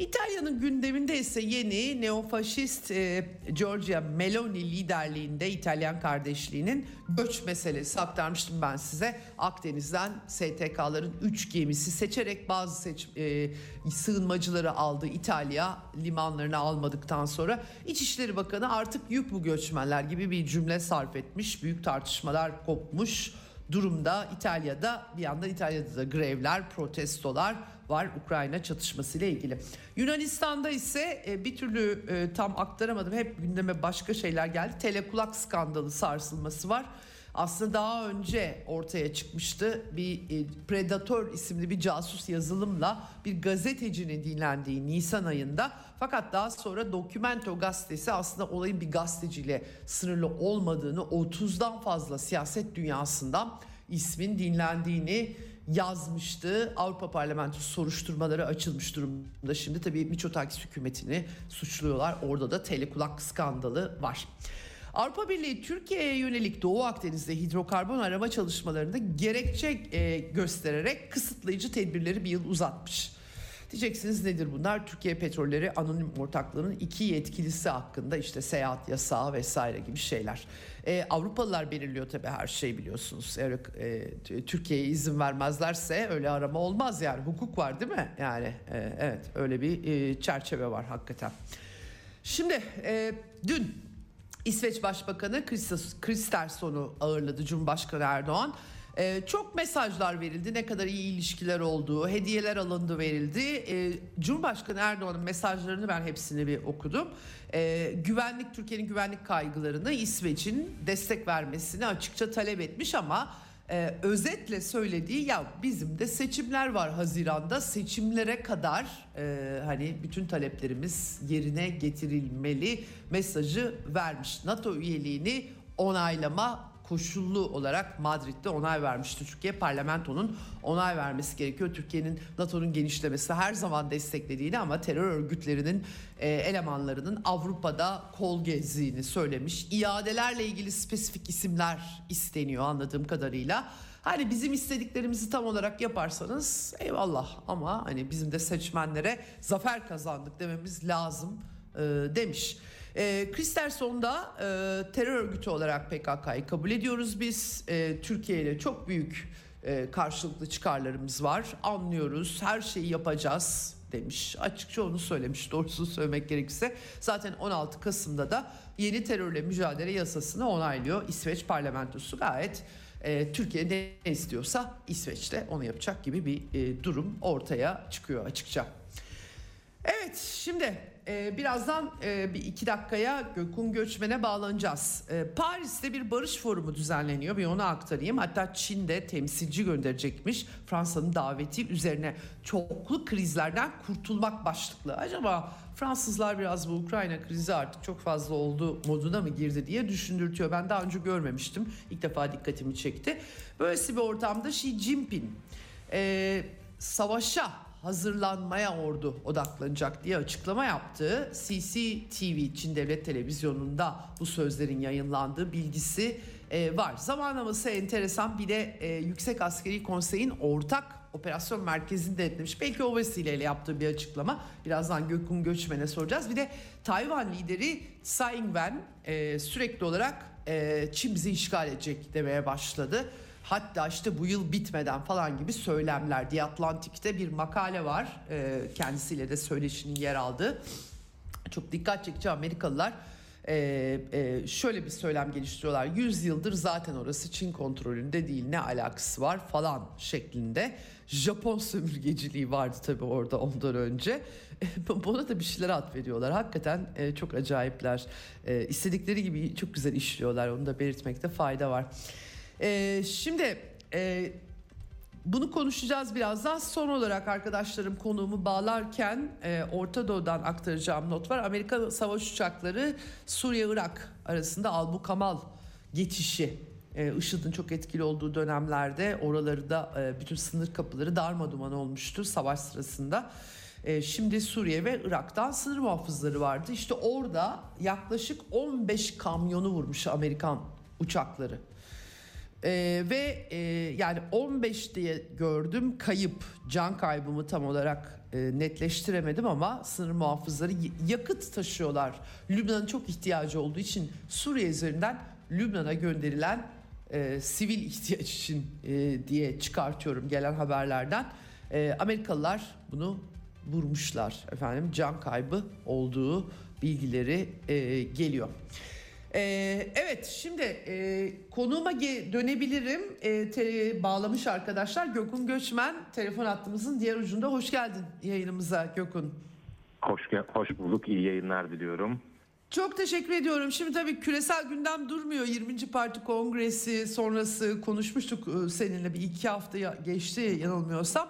İtalya'nın gündeminde ise yeni neofaşist e, Giorgia Meloni liderliğinde İtalyan kardeşliğinin göç meselesi aktarmıştım ben size. Akdeniz'den STK'ların 3 gemisi seçerek bazı seç, e, sığınmacıları aldı İtalya limanlarını almadıktan sonra. İçişleri Bakanı artık yük bu göçmenler gibi bir cümle sarf etmiş. Büyük tartışmalar kopmuş durumda İtalya'da bir yandan İtalya'da da grevler, protestolar var Ukrayna çatışması ile ilgili. Yunanistan'da ise e, bir türlü e, tam aktaramadım. Hep gündeme başka şeyler geldi. Telekulak skandalı sarsılması var. Aslında daha önce ortaya çıkmıştı bir e, Predator isimli bir casus yazılımla bir gazetecinin dinlendiği Nisan ayında. Fakat daha sonra Documento gazetesi aslında olayın bir gazeteciyle sınırlı olmadığını 30'dan fazla siyaset dünyasından ismin dinlendiğini yazmıştı. Avrupa Parlamentosu soruşturmaları açılmış durumda. Şimdi tabii Miçotakis hükümetini suçluyorlar. Orada da telekulak skandalı var. Avrupa Birliği Türkiye'ye yönelik Doğu Akdeniz'de hidrokarbon arama çalışmalarında gerekçe e, göstererek kısıtlayıcı tedbirleri bir yıl uzatmış. Diyeceksiniz nedir bunlar? Türkiye Petrolleri Anonim Ortaklığı'nın iki yetkilisi hakkında işte seyahat yasağı vesaire gibi şeyler. Ee, Avrupalılar belirliyor tabii her şeyi biliyorsunuz. Eğer e, Türkiye'ye izin vermezlerse öyle arama olmaz yani. Hukuk var değil mi? Yani e, evet öyle bir e, çerçeve var hakikaten. Şimdi e, dün İsveç Başbakanı Kristersson'u ağırladı Cumhurbaşkanı Erdoğan. Ee, çok mesajlar verildi. Ne kadar iyi ilişkiler olduğu, hediyeler alındı verildi. Ee, Cumhurbaşkanı Erdoğan'ın mesajlarını ben hepsini bir okudum. Ee, güvenlik, Türkiye'nin güvenlik kaygılarını İsveç'in destek vermesini açıkça talep etmiş ama e, özetle söylediği ya bizim de seçimler var Haziran'da seçimlere kadar e, hani bütün taleplerimiz yerine getirilmeli mesajı vermiş. NATO üyeliğini onaylama koşullu olarak Madrid'de onay vermişti. Türkiye parlamentonun onay vermesi gerekiyor. Türkiye'nin NATO'nun genişlemesi her zaman desteklediğini ama terör örgütlerinin e, elemanlarının Avrupa'da kol gezdiğini söylemiş. İadelerle ilgili spesifik isimler isteniyor anladığım kadarıyla. Hani bizim istediklerimizi tam olarak yaparsanız eyvallah ama hani bizim de seçmenlere zafer kazandık dememiz lazım e, demiş. E, Kristersson da e, terör örgütü olarak PKK'yı kabul ediyoruz biz. E, Türkiye ile çok büyük e, karşılıklı çıkarlarımız var. Anlıyoruz, her şeyi yapacağız. demiş. Açıkça onu söylemiş doğrusunu söylemek gerekirse. Zaten 16 Kasım'da da yeni terörle mücadele yasasını onaylıyor. İsveç parlamentosu gayet e, Türkiye ne istiyorsa İsveç'te onu yapacak gibi bir e, durum ortaya çıkıyor açıkça. Evet şimdi e, birazdan e, bir iki dakikaya Gökhan Göçmen'e bağlanacağız. E, Paris'te bir barış forumu düzenleniyor bir onu aktarayım. Hatta Çin'de temsilci gönderecekmiş Fransa'nın daveti üzerine çoklu krizlerden kurtulmak başlıklı. Acaba Fransızlar biraz bu Ukrayna krizi artık çok fazla oldu moduna mı girdi diye düşündürtüyor. Ben daha önce görmemiştim. İlk defa dikkatimi çekti. Böylesi bir ortamda Xi Jinping e, savaşa hazırlanmaya ordu odaklanacak diye açıklama yaptı. CCTV Çin Devlet Televizyonu'nda bu sözlerin yayınlandığı bilgisi e, var. Zamanlaması enteresan bir de e, Yüksek Askeri Konsey'in ortak operasyon merkezini denetlemiş. Belki o vesileyle yaptığı bir açıklama. Birazdan Gökhan Göçmen'e soracağız. Bir de Tayvan lideri Tsai Ing-wen e, sürekli olarak Çin bizi işgal edecek demeye başladı. Hatta işte bu yıl bitmeden falan gibi söylemler. The Atlantik'te bir makale var. E, kendisiyle de söyleşinin yer aldığı. Çok dikkat çekici Amerikalılar e, e, şöyle bir söylem geliştiriyorlar. 100 yıldır zaten orası Çin kontrolünde değil ne alakası var falan şeklinde. Japon sömürgeciliği vardı tabii orada ondan önce. Buna da bir şeyler at veriyorlar. Hakikaten e, çok acayipler. E, istedikleri gibi çok güzel işliyorlar. Onu da belirtmekte fayda var. E, şimdi e, bunu konuşacağız birazdan. Son olarak arkadaşlarım konuğumu bağlarken e, Orta Doğu'dan aktaracağım not var. Amerika savaş uçakları Suriye-Irak arasında Albu Kamal geçişi e, IŞİD'in çok etkili olduğu dönemlerde oraları da e, bütün sınır kapıları darmaduman olmuştu savaş sırasında. E, şimdi Suriye ve Irak'tan sınır muhafızları vardı. İşte orada yaklaşık 15 kamyonu vurmuş Amerikan uçakları. Ee, ve e, yani 15 diye gördüm kayıp can kaybımı tam olarak e, netleştiremedim ama sınır muhafızları yakıt taşıyorlar. Lübnan'ın çok ihtiyacı olduğu için Suriye üzerinden Lübnan'a gönderilen e, sivil ihtiyaç için e, diye çıkartıyorum gelen haberlerden. E, Amerikalılar bunu vurmuşlar efendim can kaybı olduğu bilgileri e, geliyor. Ee, evet şimdi e, konuğuma dönebilirim. E, te- bağlamış arkadaşlar Gökün Göçmen telefon hattımızın diğer ucunda. Hoş geldin yayınımıza Gökün. Hoş, hoş bulduk. İyi yayınlar diliyorum. Çok teşekkür ediyorum. Şimdi tabii küresel gündem durmuyor. 20. Parti Kongresi sonrası konuşmuştuk e, seninle bir iki hafta ya- geçti yanılmıyorsam.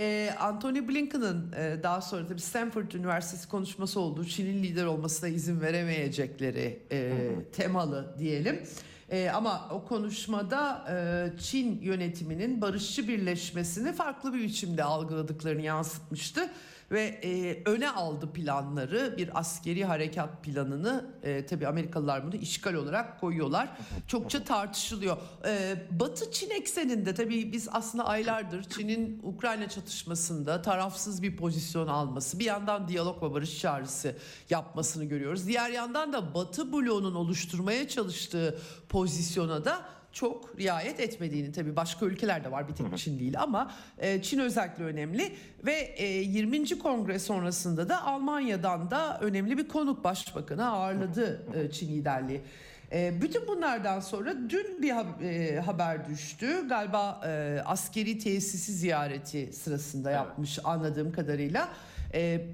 Ee, Anthony Blinken'ın e, daha sonra tabii Stanford Üniversitesi konuşması olduğu Çin'in lider olmasına izin veremeyecekleri e, temalı diyelim. E, ama o konuşmada e, Çin yönetiminin barışçı birleşmesini farklı bir biçimde algıladıklarını yansıtmıştı ve e, öne aldı planları bir askeri harekat planını. E, tabii Amerikalılar bunu işgal olarak koyuyorlar. Çokça tartışılıyor. E, Batı Çin ekseninde tabii biz aslında aylardır Çin'in Ukrayna çatışmasında tarafsız bir pozisyon alması bir yandan diyalog ve barış çağrısı yapmasını görüyoruz. Diğer yandan da Batı bloğunun oluşturmaya çalıştığı pozisyona da çok riayet etmediğini tabii başka ülkeler de var bir tek Çin değil ama e, Çin özellikle önemli ve e, 20. kongre sonrasında da Almanya'dan da önemli bir konuk başbakanı ağırladı e, Çin liderliği. E, bütün bunlardan sonra dün bir ha- e, haber düştü galiba e, askeri tesisi ziyareti sırasında yapmış anladığım kadarıyla. E,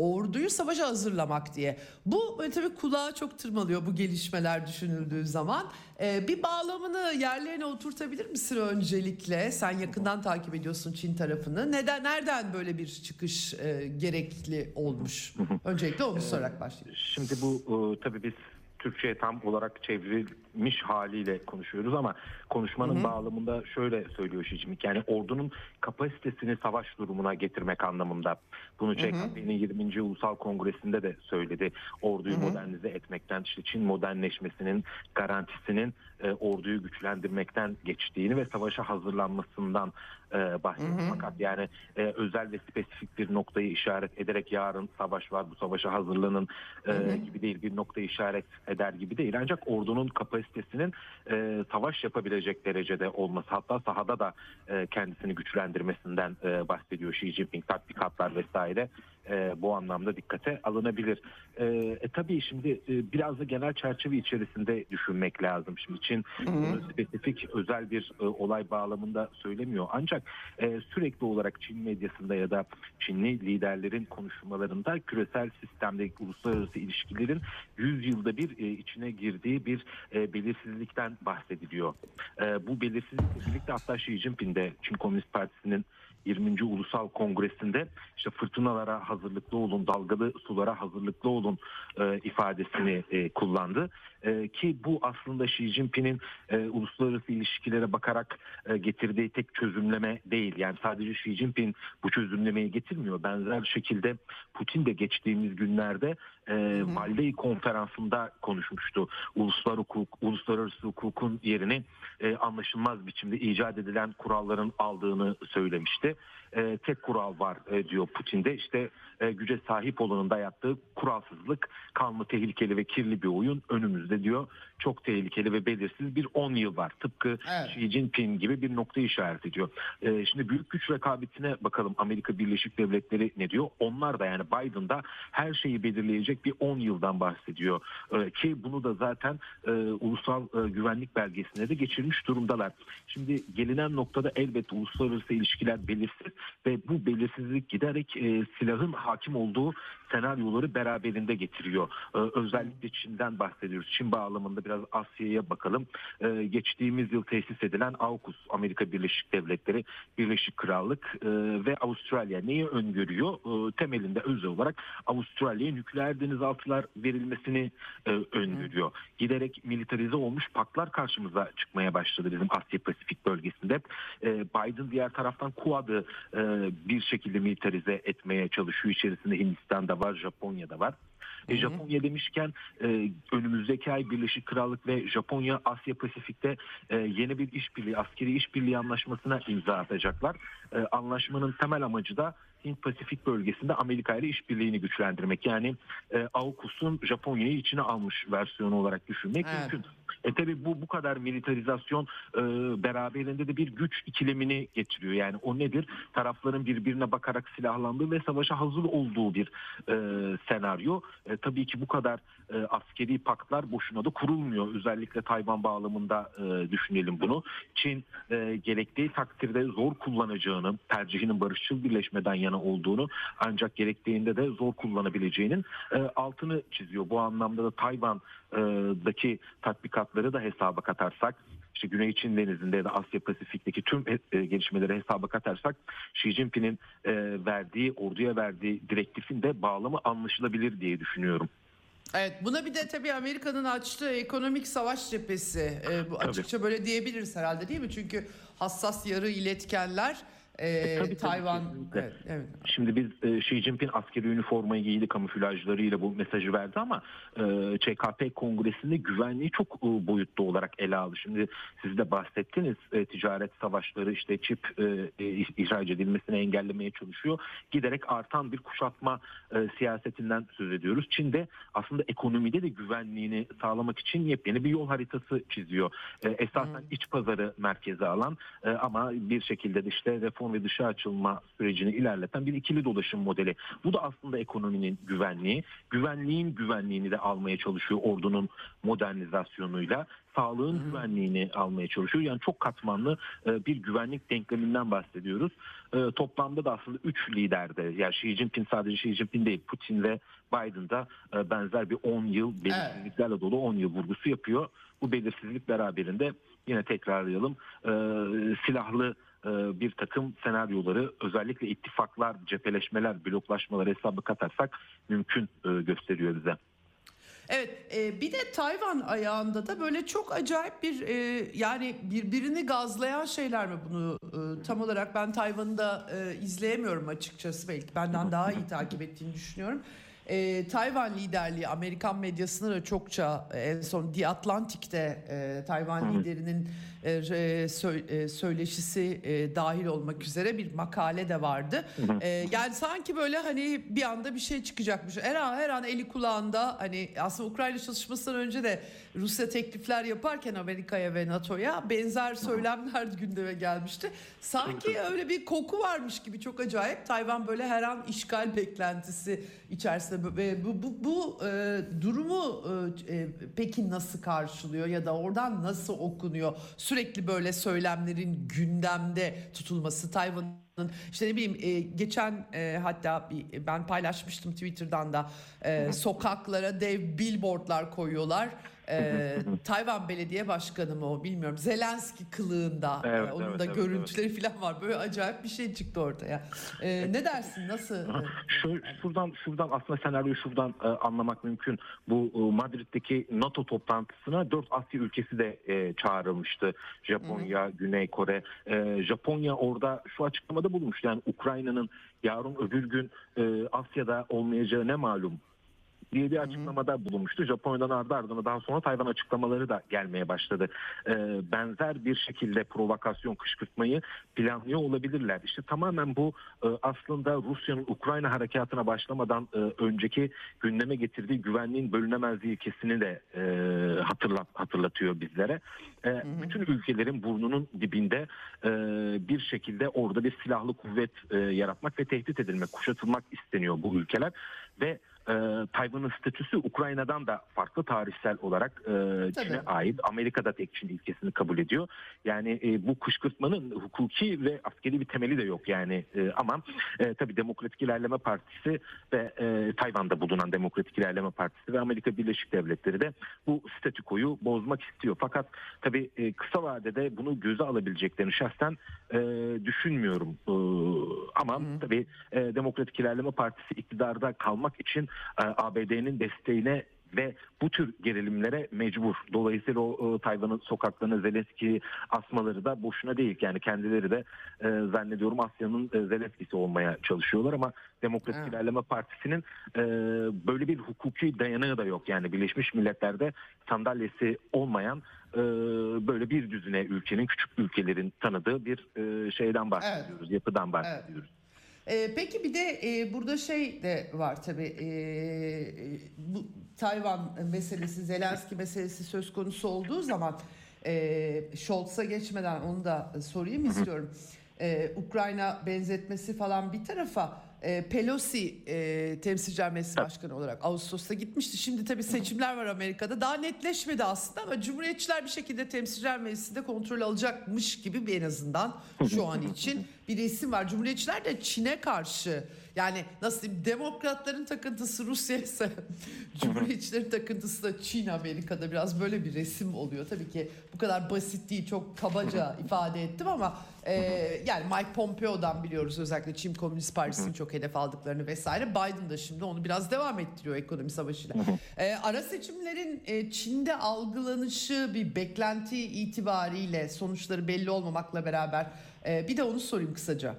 orduyu savaşa hazırlamak diye. Bu böyle tabii kulağa çok tırmalıyor bu gelişmeler düşünüldüğü zaman. Ee, bir bağlamını yerlerine oturtabilir misin öncelikle? Sen yakından takip ediyorsun Çin tarafını. Neden nereden böyle bir çıkış e, gerekli olmuş? Öncelikle onu sorarak başlayalım. Şimdi bu e, tabii biz Türkçe'ye tam olarak çevrilmiş haliyle konuşuyoruz ama konuşmanın bağlamında şöyle söylüyor Jinping. Yani ordunun kapasitesini savaş durumuna getirmek anlamında. Bunu CKP'nin 20. Ulusal Kongresi'nde de söyledi. Orduyu modernize etmekten, işte Çin modernleşmesinin garantisinin e, orduyu güçlendirmekten geçtiğini ve savaşa hazırlanmasından e, bahsetti. Fakat yani e, özel ve spesifik bir noktayı işaret ederek yarın savaş var bu savaşa hazırlanın e, gibi değil bir noktayı işaret eder gibi değil. Ancak ordunun kapasitesinin e, savaş yapabilecek derecede olması hatta sahada da e, kendisini güçlendirmesinden e, bahsediyor Xi Jinping tatbikatlar vesaire e, bu anlamda dikkate alınabilir. E, e, tabii şimdi e, biraz da genel çerçeve içerisinde düşünmek lazım. Şimdi Çin bunu spesifik özel bir e, olay bağlamında söylemiyor. Ancak e, sürekli olarak Çin medyasında ya da Çinli liderlerin konuşmalarında küresel sistemde uluslararası ilişkilerin 100 yılda bir e, içine girdiği bir e, belirsizlikten bahsediliyor. E, bu belirsizlikle birlikte hatta Xi Jinping de Çin Komünist Partisi'nin 20. Ulusal Kongresi'nde işte fırtınalara hazırlıklı olun, dalgalı sulara hazırlıklı olun e, ifadesini e, kullandı. E, ki bu aslında Xi Jinping'in e, uluslararası ilişkilere bakarak e, getirdiği tek çözümleme değil. Yani sadece Xi Jinping bu çözümlemeyi getirmiyor. Benzer şekilde Putin de geçtiğimiz günlerde e, Valdey konferansında konuşmuştu. Uluslar hukuk, uluslararası hukukun yerini e, anlaşılmaz biçimde icat edilen kuralların aldığını söylemişti. E, tek kural var e, diyor Putin'de işte e, güce sahip olanın dayattığı kuralsızlık, kanlı, tehlikeli ve kirli bir oyun önümüzde diyor. Çok tehlikeli ve belirsiz bir 10 yıl var. Tıpkı Evet. Xi Jinping gibi bir nokta işaret ediyor. E, şimdi büyük güç rekabetine bakalım Amerika Birleşik Devletleri ne diyor? Onlar da yani Biden'da her şeyi belirleyecek bir 10 yıldan bahsediyor. E, ki bunu da zaten e, ulusal e, güvenlik belgesine de geçirmiş durumdalar. Şimdi gelinen noktada elbette uluslararası ilişkiler belirsiz ve bu belirsizlik giderek e, silahın hakim olduğu senaryoları beraberinde getiriyor. E, özellikle Çin'den bahsediyoruz. Çin bağlamında biraz Asya'ya bakalım. E, geçtiğimiz yıl tesis edilen AUKUS, Amerika Birleşik Devletleri, Birleşik Krallık e, ve Avustralya neyi öngörüyor? E, temelinde özel olarak Avustralya'ya nükleer denizaltılar verilmesini e, öngörüyor. Giderek militarize olmuş paklar karşımıza çıkmaya başladı bizim Asya Pasifik bölgesinde. E, Biden diğer taraftan Kuad'ı e, bir şekilde militarize etmeye çalışıyor. İçerisinde Hindistan'da var, Japonya'da var. E, Japonya demişken e, önümüzdeki ay Birleşik Krallık ve Japonya Asya Pasifik'te e, yeni bir işbirliği, askeri işbirliği anlaşmasına imza atacaklar. E, anlaşmanın temel amacı da Hint Pasifik bölgesinde Amerika ile işbirliğini güçlendirmek. Yani e, AUKUS'un Japonya'yı içine almış versiyonu olarak düşünmek Evet. mümkün. E tabi bu bu kadar militarizasyon e, beraberinde de bir güç ikilemini getiriyor. Yani o nedir? Tarafların birbirine bakarak silahlandığı ve savaşa hazır olduğu bir e, senaryo. E, tabii ki bu kadar e, askeri paktlar boşuna da kurulmuyor. Özellikle Tayvan bağlamında e, düşünelim bunu. Çin e, gerektiği takdirde zor kullanacağını, tercihinin barışçıl birleşmeden yana olduğunu ancak gerektiğinde de zor kullanabileceğinin e, altını çiziyor. Bu anlamda da Tayvan'daki tatbikatları da hesaba katarsak işte Güney Çin Denizi'nde ya da Asya Pasifik'teki tüm e, gelişmeleri hesaba katarsak Xi Jinping'in e, verdiği, orduya verdiği direktifin de bağlamı anlaşılabilir diye düşünüyorum. Evet buna bir de tabii Amerika'nın açtığı ekonomik savaş cephesi e, bu Tabii. açıkça böyle diyebiliriz herhalde değil mi? Çünkü hassas yarı iletkenler e, tabii, tabii, Tayvan kesinlikle. evet, evet. Şimdi biz e, Xi Jinping askeri üniformayı giydi kamuflajlarıyla bu mesajı verdi ama e, ÇKP kongresinde güvenliği çok e, boyutlu olarak ele aldı. Şimdi siz de bahsettiniz e, ticaret savaşları işte çip e, e, ihraç edilmesini engellemeye çalışıyor. Giderek artan bir kuşatma e, siyasetinden söz ediyoruz. Çin de aslında ekonomide de güvenliğini sağlamak için yepyeni bir yol haritası çiziyor. E, esasen iç pazarı merkeze alan e, ama bir şekilde de işte reform ve dışa açılma sürecini ilerleten bir ikili dolaşım modeli. Bu da aslında ekonominin güvenliği. Güvenliğin güvenliğini de almaya çalışıyor ordunun modernizasyonuyla. Sağlığın güvenliğini almaya çalışıyor. Yani çok katmanlı e, bir güvenlik denkleminden bahsediyoruz. E, Toplamda da aslında 3 liderde yani Xi Jinping sadece Xi Jinping değil Putin ve Biden da e, benzer bir 10 yıl belirsizliklerle dolu 10 yıl vurgusu yapıyor. Bu belirsizlik beraberinde yine tekrarlayalım e, silahlı bir takım senaryoları özellikle ittifaklar, cepheleşmeler, bloklaşmalar hesabı katarsak mümkün e, gösteriyor bize. Evet e, bir de Tayvan ayağında da böyle çok acayip bir e, yani birbirini gazlayan şeyler mi bunu e, tam olarak ben Tayvan'ı da e, izleyemiyorum açıkçası belki benden daha iyi takip ettiğini düşünüyorum. e, Tayvan liderliği Amerikan medyasında da çokça e, en son The Atlantic'te e, Tayvan liderinin e, e, e, söyleşisi e, dahil olmak üzere bir makale de vardı. E, yani sanki böyle hani bir anda bir şey çıkacakmış. Her an her an eli kulağında hani aslında Ukrayna çalışmasından önce de Rusya teklifler yaparken Amerika'ya ve NATO'ya benzer söylemler gündeme gelmişti. Sanki öyle bir koku varmış gibi çok acayip. Tayvan böyle her an işgal beklentisi içerisinde ve bu bu, bu e, durumu e, e, peki nasıl karşılıyor ya da oradan nasıl okunuyor? Sürekli böyle söylemlerin gündemde tutulması Tayvan'ın işte ne bileyim e, geçen e, hatta bir, ben paylaşmıştım Twitter'dan da e, sokaklara dev billboardlar koyuyorlar. E, Tayvan Belediye Başkanı mı o bilmiyorum. Zelenski kılığında. Evet, E, onun evet, da evet, görüntüleri falan var. Böyle acayip bir şey çıktı ortaya. E, ne dersin? Nasıl? Şu, şuradan şuradan aslında senaryoyu şuradan e, anlamak mümkün. Bu e, Madrid'deki NATO toplantısına dört Asya ülkesi de e, çağrılmıştı. Japonya, Güney Kore. E, Japonya orada şu açıklamada bulunmuş. Yani Ukrayna'nın yarın öbür gün e, Asya'da olmayacağı ne malum diye bir açıklamada bulunmuştu. Japonya'dan ardı ardına daha sonra Tayvan açıklamaları da gelmeye başladı. Ee, benzer bir şekilde provokasyon kışkırtmayı planlıyor olabilirler. İşte tamamen bu e, aslında Rusya'nın Ukrayna harekatına başlamadan e, önceki gündeme getirdiği güvenliğin bölünemezliği ilkesini de e, hatırlat, hatırlatıyor bizlere. E, bütün ülkelerin burnunun dibinde e, bir şekilde orada bir silahlı kuvvet e, yaratmak ve tehdit edilmek, kuşatılmak isteniyor bu ülkeler ve e, Tayvan'ın statüsü Ukrayna'dan da farklı tarihsel olarak e. Çin'e ait. Amerika'da tek Çin ilkesini kabul ediyor. Yani e, bu kışkırtmanın hukuki ve askeri bir temeli de yok yani. E, ama e, tabii Demokratik İlerleme Partisi ve e, Tayvan'da bulunan Demokratik İlerleme Partisi ve Amerika Birleşik Devletleri de bu statükoyu bozmak istiyor. Fakat tabii e, kısa vadede bunu göze alabileceklerini şahsen e, düşünmüyorum. E, ama tabii e, Demokratik İlerleme Partisi iktidarda kalmak için ABD'nin desteğine ve bu tür gerilimlere mecbur. Dolayısıyla o e, Tayvan'ın sokaklarına Zelenski asmaları da boşuna değil. Yani kendileri de e, zannediyorum Asya'nın e, Zelenski'si olmaya çalışıyorlar ama Demokratik Evet. İlerleme Partisi'nin e, böyle bir hukuki dayanağı da yok. Yani Birleşmiş Milletler'de sandalyesi olmayan e, böyle bir düzine ülkenin küçük ülkelerin tanıdığı bir e, şeyden bahsediyoruz. Yapıdan bahsediyoruz. Ee, peki bir de e, burada şey de var tabii e, bu Tayvan meselesi Zelenski meselesi söz konusu olduğu zaman e, Scholz'a geçmeden onu da sorayım istiyorum. E, Ukrayna benzetmesi falan bir tarafa e, Pelosi e, temsilciler meclisi başkanı olarak Ağustos'ta gitmişti. Şimdi tabii seçimler var Amerika'da. Daha netleşmedi aslında ama Cumhuriyetçiler bir şekilde temsilciler meclisinde kontrol alacakmış gibi bir en azından şu an için bir resim var. Cumhuriyetçiler de Çin'e karşı yani nasıl diyeyim demokratların takıntısı Rusya ise Cumhuriyetçilerin takıntısı da Çin Amerika'da biraz böyle bir resim oluyor. Tabii ki bu kadar basit değil çok kabaca ifade ettim ama e, yani Mike Pompeo'dan biliyoruz özellikle Çin Komünist Partisi'nin çok hedef aldıklarını vesaire. Biden da şimdi onu biraz devam ettiriyor ekonomi savaşıyla. E, ara seçimlerin e, Çin'de algılanışı bir beklenti itibariyle sonuçları belli olmamakla beraber e, bir de onu sorayım kısaca.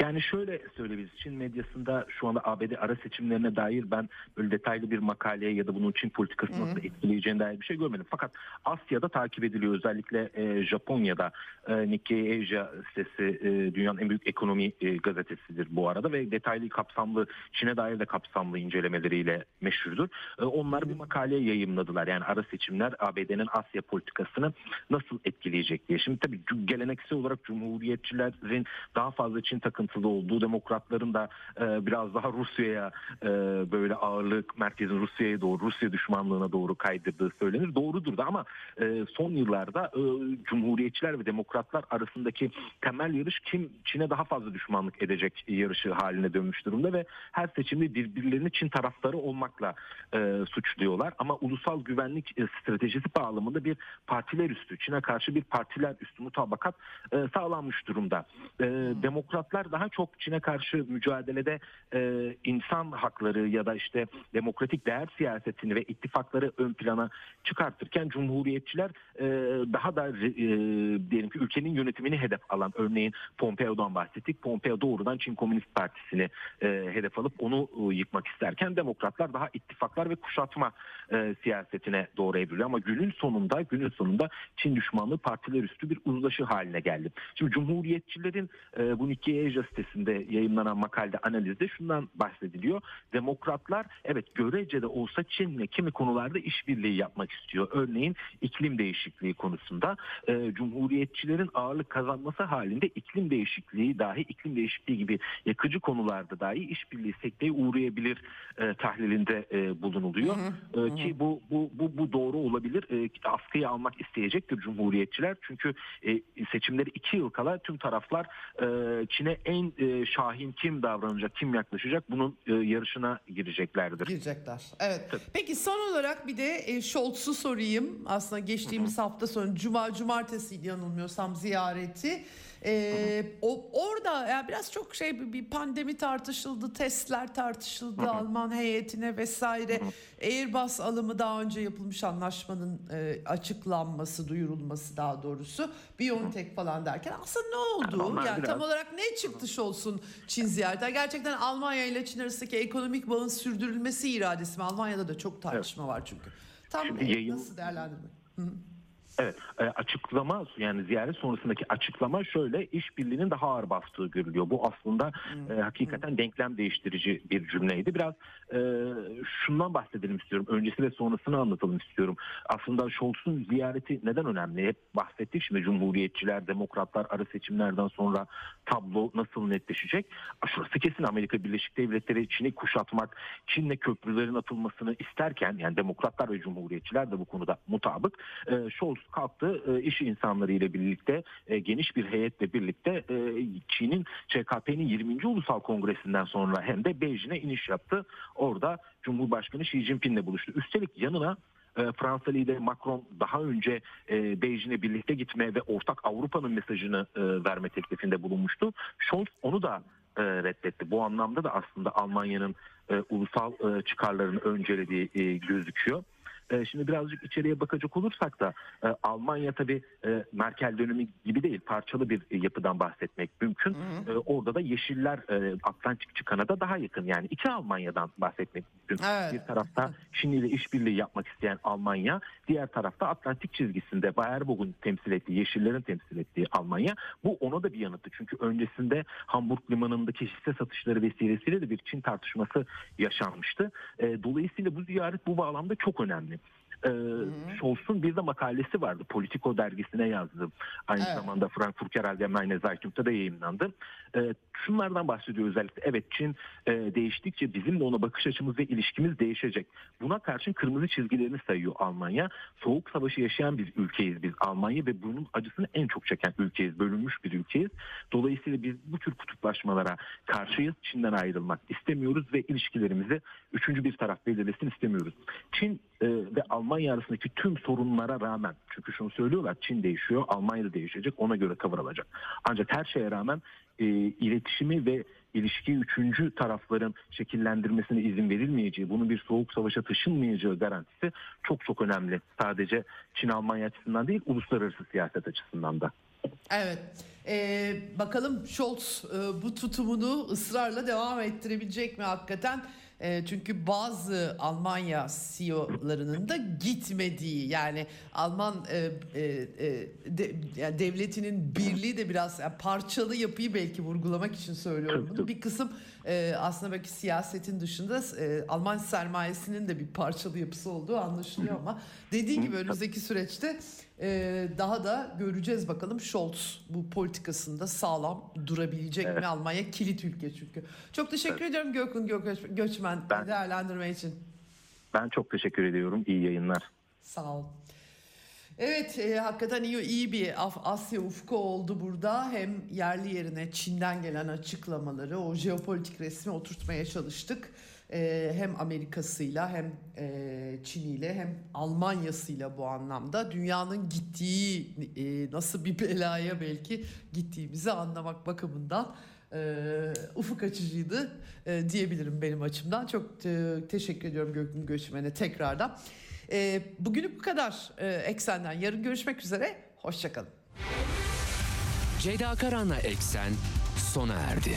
Yani şöyle söyleyebiliriz. Çin medyasında şu anda ABD ara seçimlerine dair ben böyle detaylı bir makaleye ya da bunun Çin politikasını nasıl etkileyeceğine dair bir şey görmedim. Fakat Asya'da takip ediliyor. Özellikle e, Japonya'da e, Nikkei Asia sitesi e, dünyanın en büyük ekonomi e, gazetesidir bu arada ve detaylı kapsamlı Çin'e dair de kapsamlı incelemeleriyle meşhurdur. E, onlar bir makale yayımladılar. Yani ara seçimler ABD'nin Asya politikasını nasıl etkileyecek diye. Şimdi tabii geleneksel olarak Cumhuriyetçilerin daha fazla Çin takıntılı olduğu, demokratların da e, biraz daha Rusya'ya e, böyle ağırlık merkezin Rusya'ya doğru, Rusya düşmanlığına doğru kaydırdığı söylenir. Doğrudur da ama e, son yıllarda e, Cumhuriyetçiler ve demokratlar arasındaki temel yarış kim Çin'e daha fazla düşmanlık edecek yarışı haline dönmüş durumda ve her seçimde birbirlerini Çin taraftarı olmakla e, suçluyorlar. Ama ulusal güvenlik e, stratejisi bağlamında bir partiler üstü, Çin'e karşı bir partiler üstü mutabakat e, sağlanmış durumda. E, Demokratlar daha çok Çin'e karşı mücadelede e, insan hakları ya da işte demokratik değer siyasetini ve ittifakları ön plana çıkartırken Cumhuriyetçiler e, daha da e, diyelim ki ülkenin yönetimini hedef alan örneğin Pompeo'dan bahsettik. Pompeo doğrudan Çin Komünist Partisi'ni e, hedef alıp onu e, yıkmak isterken demokratlar daha ittifaklar ve kuşatma e, siyasetine doğru evriliyor. Ama günün sonunda günün sonunda Çin düşmanlığı partiler üstü bir uzlaşı haline geldi. Şimdi Cumhuriyetçilerin e, bu Nikkei Asia sitesinde yayınlanan makalede analizde şundan bahsediliyor. Demokratlar evet görece de olsa Çin'le kimi konularda işbirliği yapmak istiyor. Örneğin iklim değişikliği konusunda e, Cumhuriyetçilerin ağırlık kazanması halinde iklim değişikliği dahi iklim değişikliği gibi yakıcı konularda dahi işbirliği sekteye uğrayabilir e, tahlilinde e, bulunuluyor. Hı hı, e, ki bu bu bu bu doğru olabilir. E, askıya almak isteyecektir Cumhuriyetçiler. Çünkü e, seçimleri iki yıl kala tüm taraflar e, Çin'e en e, şahin kim davranacak, kim yaklaşacak bunun e, yarışına gireceklerdir. Girecekler. Evet. Tabii. Peki son olarak bir de e, Scholz'u sorayım. Aslında geçtiğimiz Hı-hı. hafta sonu Cuma Cumartesi yanılmıyorsam ziyareti. Ee, o orada yani biraz çok şey bir pandemi tartışıldı, testler tartışıldı Hı-hı. Alman heyetine vesaire. Hı-hı. Airbus alımı daha önce yapılmış anlaşmanın e, açıklanması, duyurulması daha doğrusu. BioNTech falan derken aslında ne oldu? Yani, yani biraz... tam olarak ne çıktı olsun Çin ziyareti? Gerçekten Almanya ile Çin arasındaki ekonomik bağın sürdürülmesi iradesi mi? Almanya'da da çok tartışma evet. var çünkü. Tam Şimdi yayın... nasıl değerlendirmek? Evet e, açıklama yani ziyaret sonrasındaki açıklama şöyle işbirliğinin daha ağır bastığı görülüyor. Bu aslında hmm. e, hakikaten hmm. denklem değiştirici bir cümleydi. Biraz e, şundan bahsedelim istiyorum. Öncesi ve sonrasını anlatalım istiyorum. Aslında Scholz'un ziyareti neden önemli? Hep bahsettik şimdi Cumhuriyetçiler, Demokratlar arı seçimlerden sonra tablo nasıl netleşecek? Şurası kesin Amerika Birleşik Devletleri Çin'i kuşatmak, Çin'le köprülerin atılmasını isterken yani Demokratlar ve Cumhuriyetçiler de bu konuda mutabık. E, Scholz kalktı e, iş insanları ile birlikte e, geniş bir heyetle birlikte e, Çin'in ÇKP'nin 20. Ulusal Kongresi'nden sonra hem de Beijing'e iniş yaptı. Orada Cumhurbaşkanı Xi Jinping'le buluştu. Üstelik yanına Fransa lideri Macron daha önce e, Beijing'e birlikte gitme ve ortak Avrupa'nın mesajını verme teklifinde bulunmuştu. Scholz onu da reddetti. Bu anlamda da aslında Almanya'nın ulusal çıkarlarını öncelediği gözüküyor. E, şimdi birazcık içeriye bakacak olursak da e, Almanya tabii e, Merkel dönemi gibi değil parçalı bir yapıdan bahsetmek mümkün. Hı hı. orada da Yeşiller Atlantikçi Kanada daha yakın yani iki Almanya'dan bahsetmek mümkün. Evet. Bir tarafta Çin ile işbirliği yapmak isteyen Almanya, diğer tarafta Atlantik çizgisinde Bayerbog'un temsil ettiği, Yeşillerin temsil ettiği Almanya. Bu ona da bir yanıtı. Çünkü öncesinde Hamburg limanındaki hisse satışları vesilesiyle de bir Çin tartışması yaşanmıştı. dolayısıyla bu ziyaret bu bağlamda çok önemli. Ee, Scholz'un bir de makalesi vardı. Politico dergisine yazdım. Aynı evet. zamanda Frankfurter Allgemeine Zeitung'da da yayınlandı. Ee, şunlardan bahsediyor özellikle. Evet Çin e, değiştikçe bizim de ona bakış açımız ve ilişkimiz değişecek. Buna karşın kırmızı çizgilerini sayıyor Almanya. Soğuk savaşı yaşayan bir ülkeyiz biz Almanya ve bunun acısını en çok çeken ülkeyiz. Bölünmüş bir ülkeyiz. Dolayısıyla biz bu tür kutuplaşmalara karşıyız. Çin'den ayrılmak istemiyoruz ve ilişkilerimizi üçüncü bir taraf belirlesin istemiyoruz. Çin e, ve Almanya arasındaki tüm sorunlara rağmen çünkü şunu söylüyorlar Çin değişiyor Almanya da değişecek ona göre tavır alacak. Ancak her şeye rağmen e, iletişimi ve ilişkiyi üçüncü tarafların şekillendirmesine izin verilmeyeceği, bunun bir soğuk savaşa taşınmayacağı garantisi çok çok önemli. Sadece Çin-Almanya açısından değil, uluslararası siyaset açısından da. Evet. Ee, bakalım Scholz e, bu tutumunu ısrarla devam ettirebilecek mi hakikaten? E, çünkü bazı Almanya CEO'larının da gitmediği yani Alman e, e, e, de, yani devletinin birliği de biraz yani parçalı yapıyı belki vurgulamak için söylüyorum bunu. Bir kısım e, aslında belki siyasetin dışında e, Alman sermayesinin de bir parçalı yapısı olduğu anlaşılıyor ama dediğin gibi önümüzdeki süreçte ee, daha da göreceğiz bakalım Scholz bu politikasında sağlam durabilecek evet. mi Almanya kilit ülke çünkü. Çok teşekkür evet. ediyorum Gökhan Göç, Göçmen ben, değerlendirme için. Ben çok teşekkür ediyorum. İyi yayınlar. Sağ ol. Evet e, hakikaten iyi, iyi bir Asya ufku oldu burada. Hem yerli yerine Çin'den gelen açıklamaları o jeopolitik resmi oturtmaya çalıştık e, hem Amerika'sıyla hem e, Çin'iyle hem Almanya'sıyla bu anlamda dünyanın gittiği e, nasıl bir belaya belki gittiğimizi anlamak bakımından e, ufuk açıcıydı e, diyebilirim benim açımdan. Çok teşekkür ediyorum Gökün Göçmen'e tekrardan. E, bu kadar Eksen'den. Yarın görüşmek üzere. Hoşçakalın. Ceyda Karan'la Eksen sona erdi.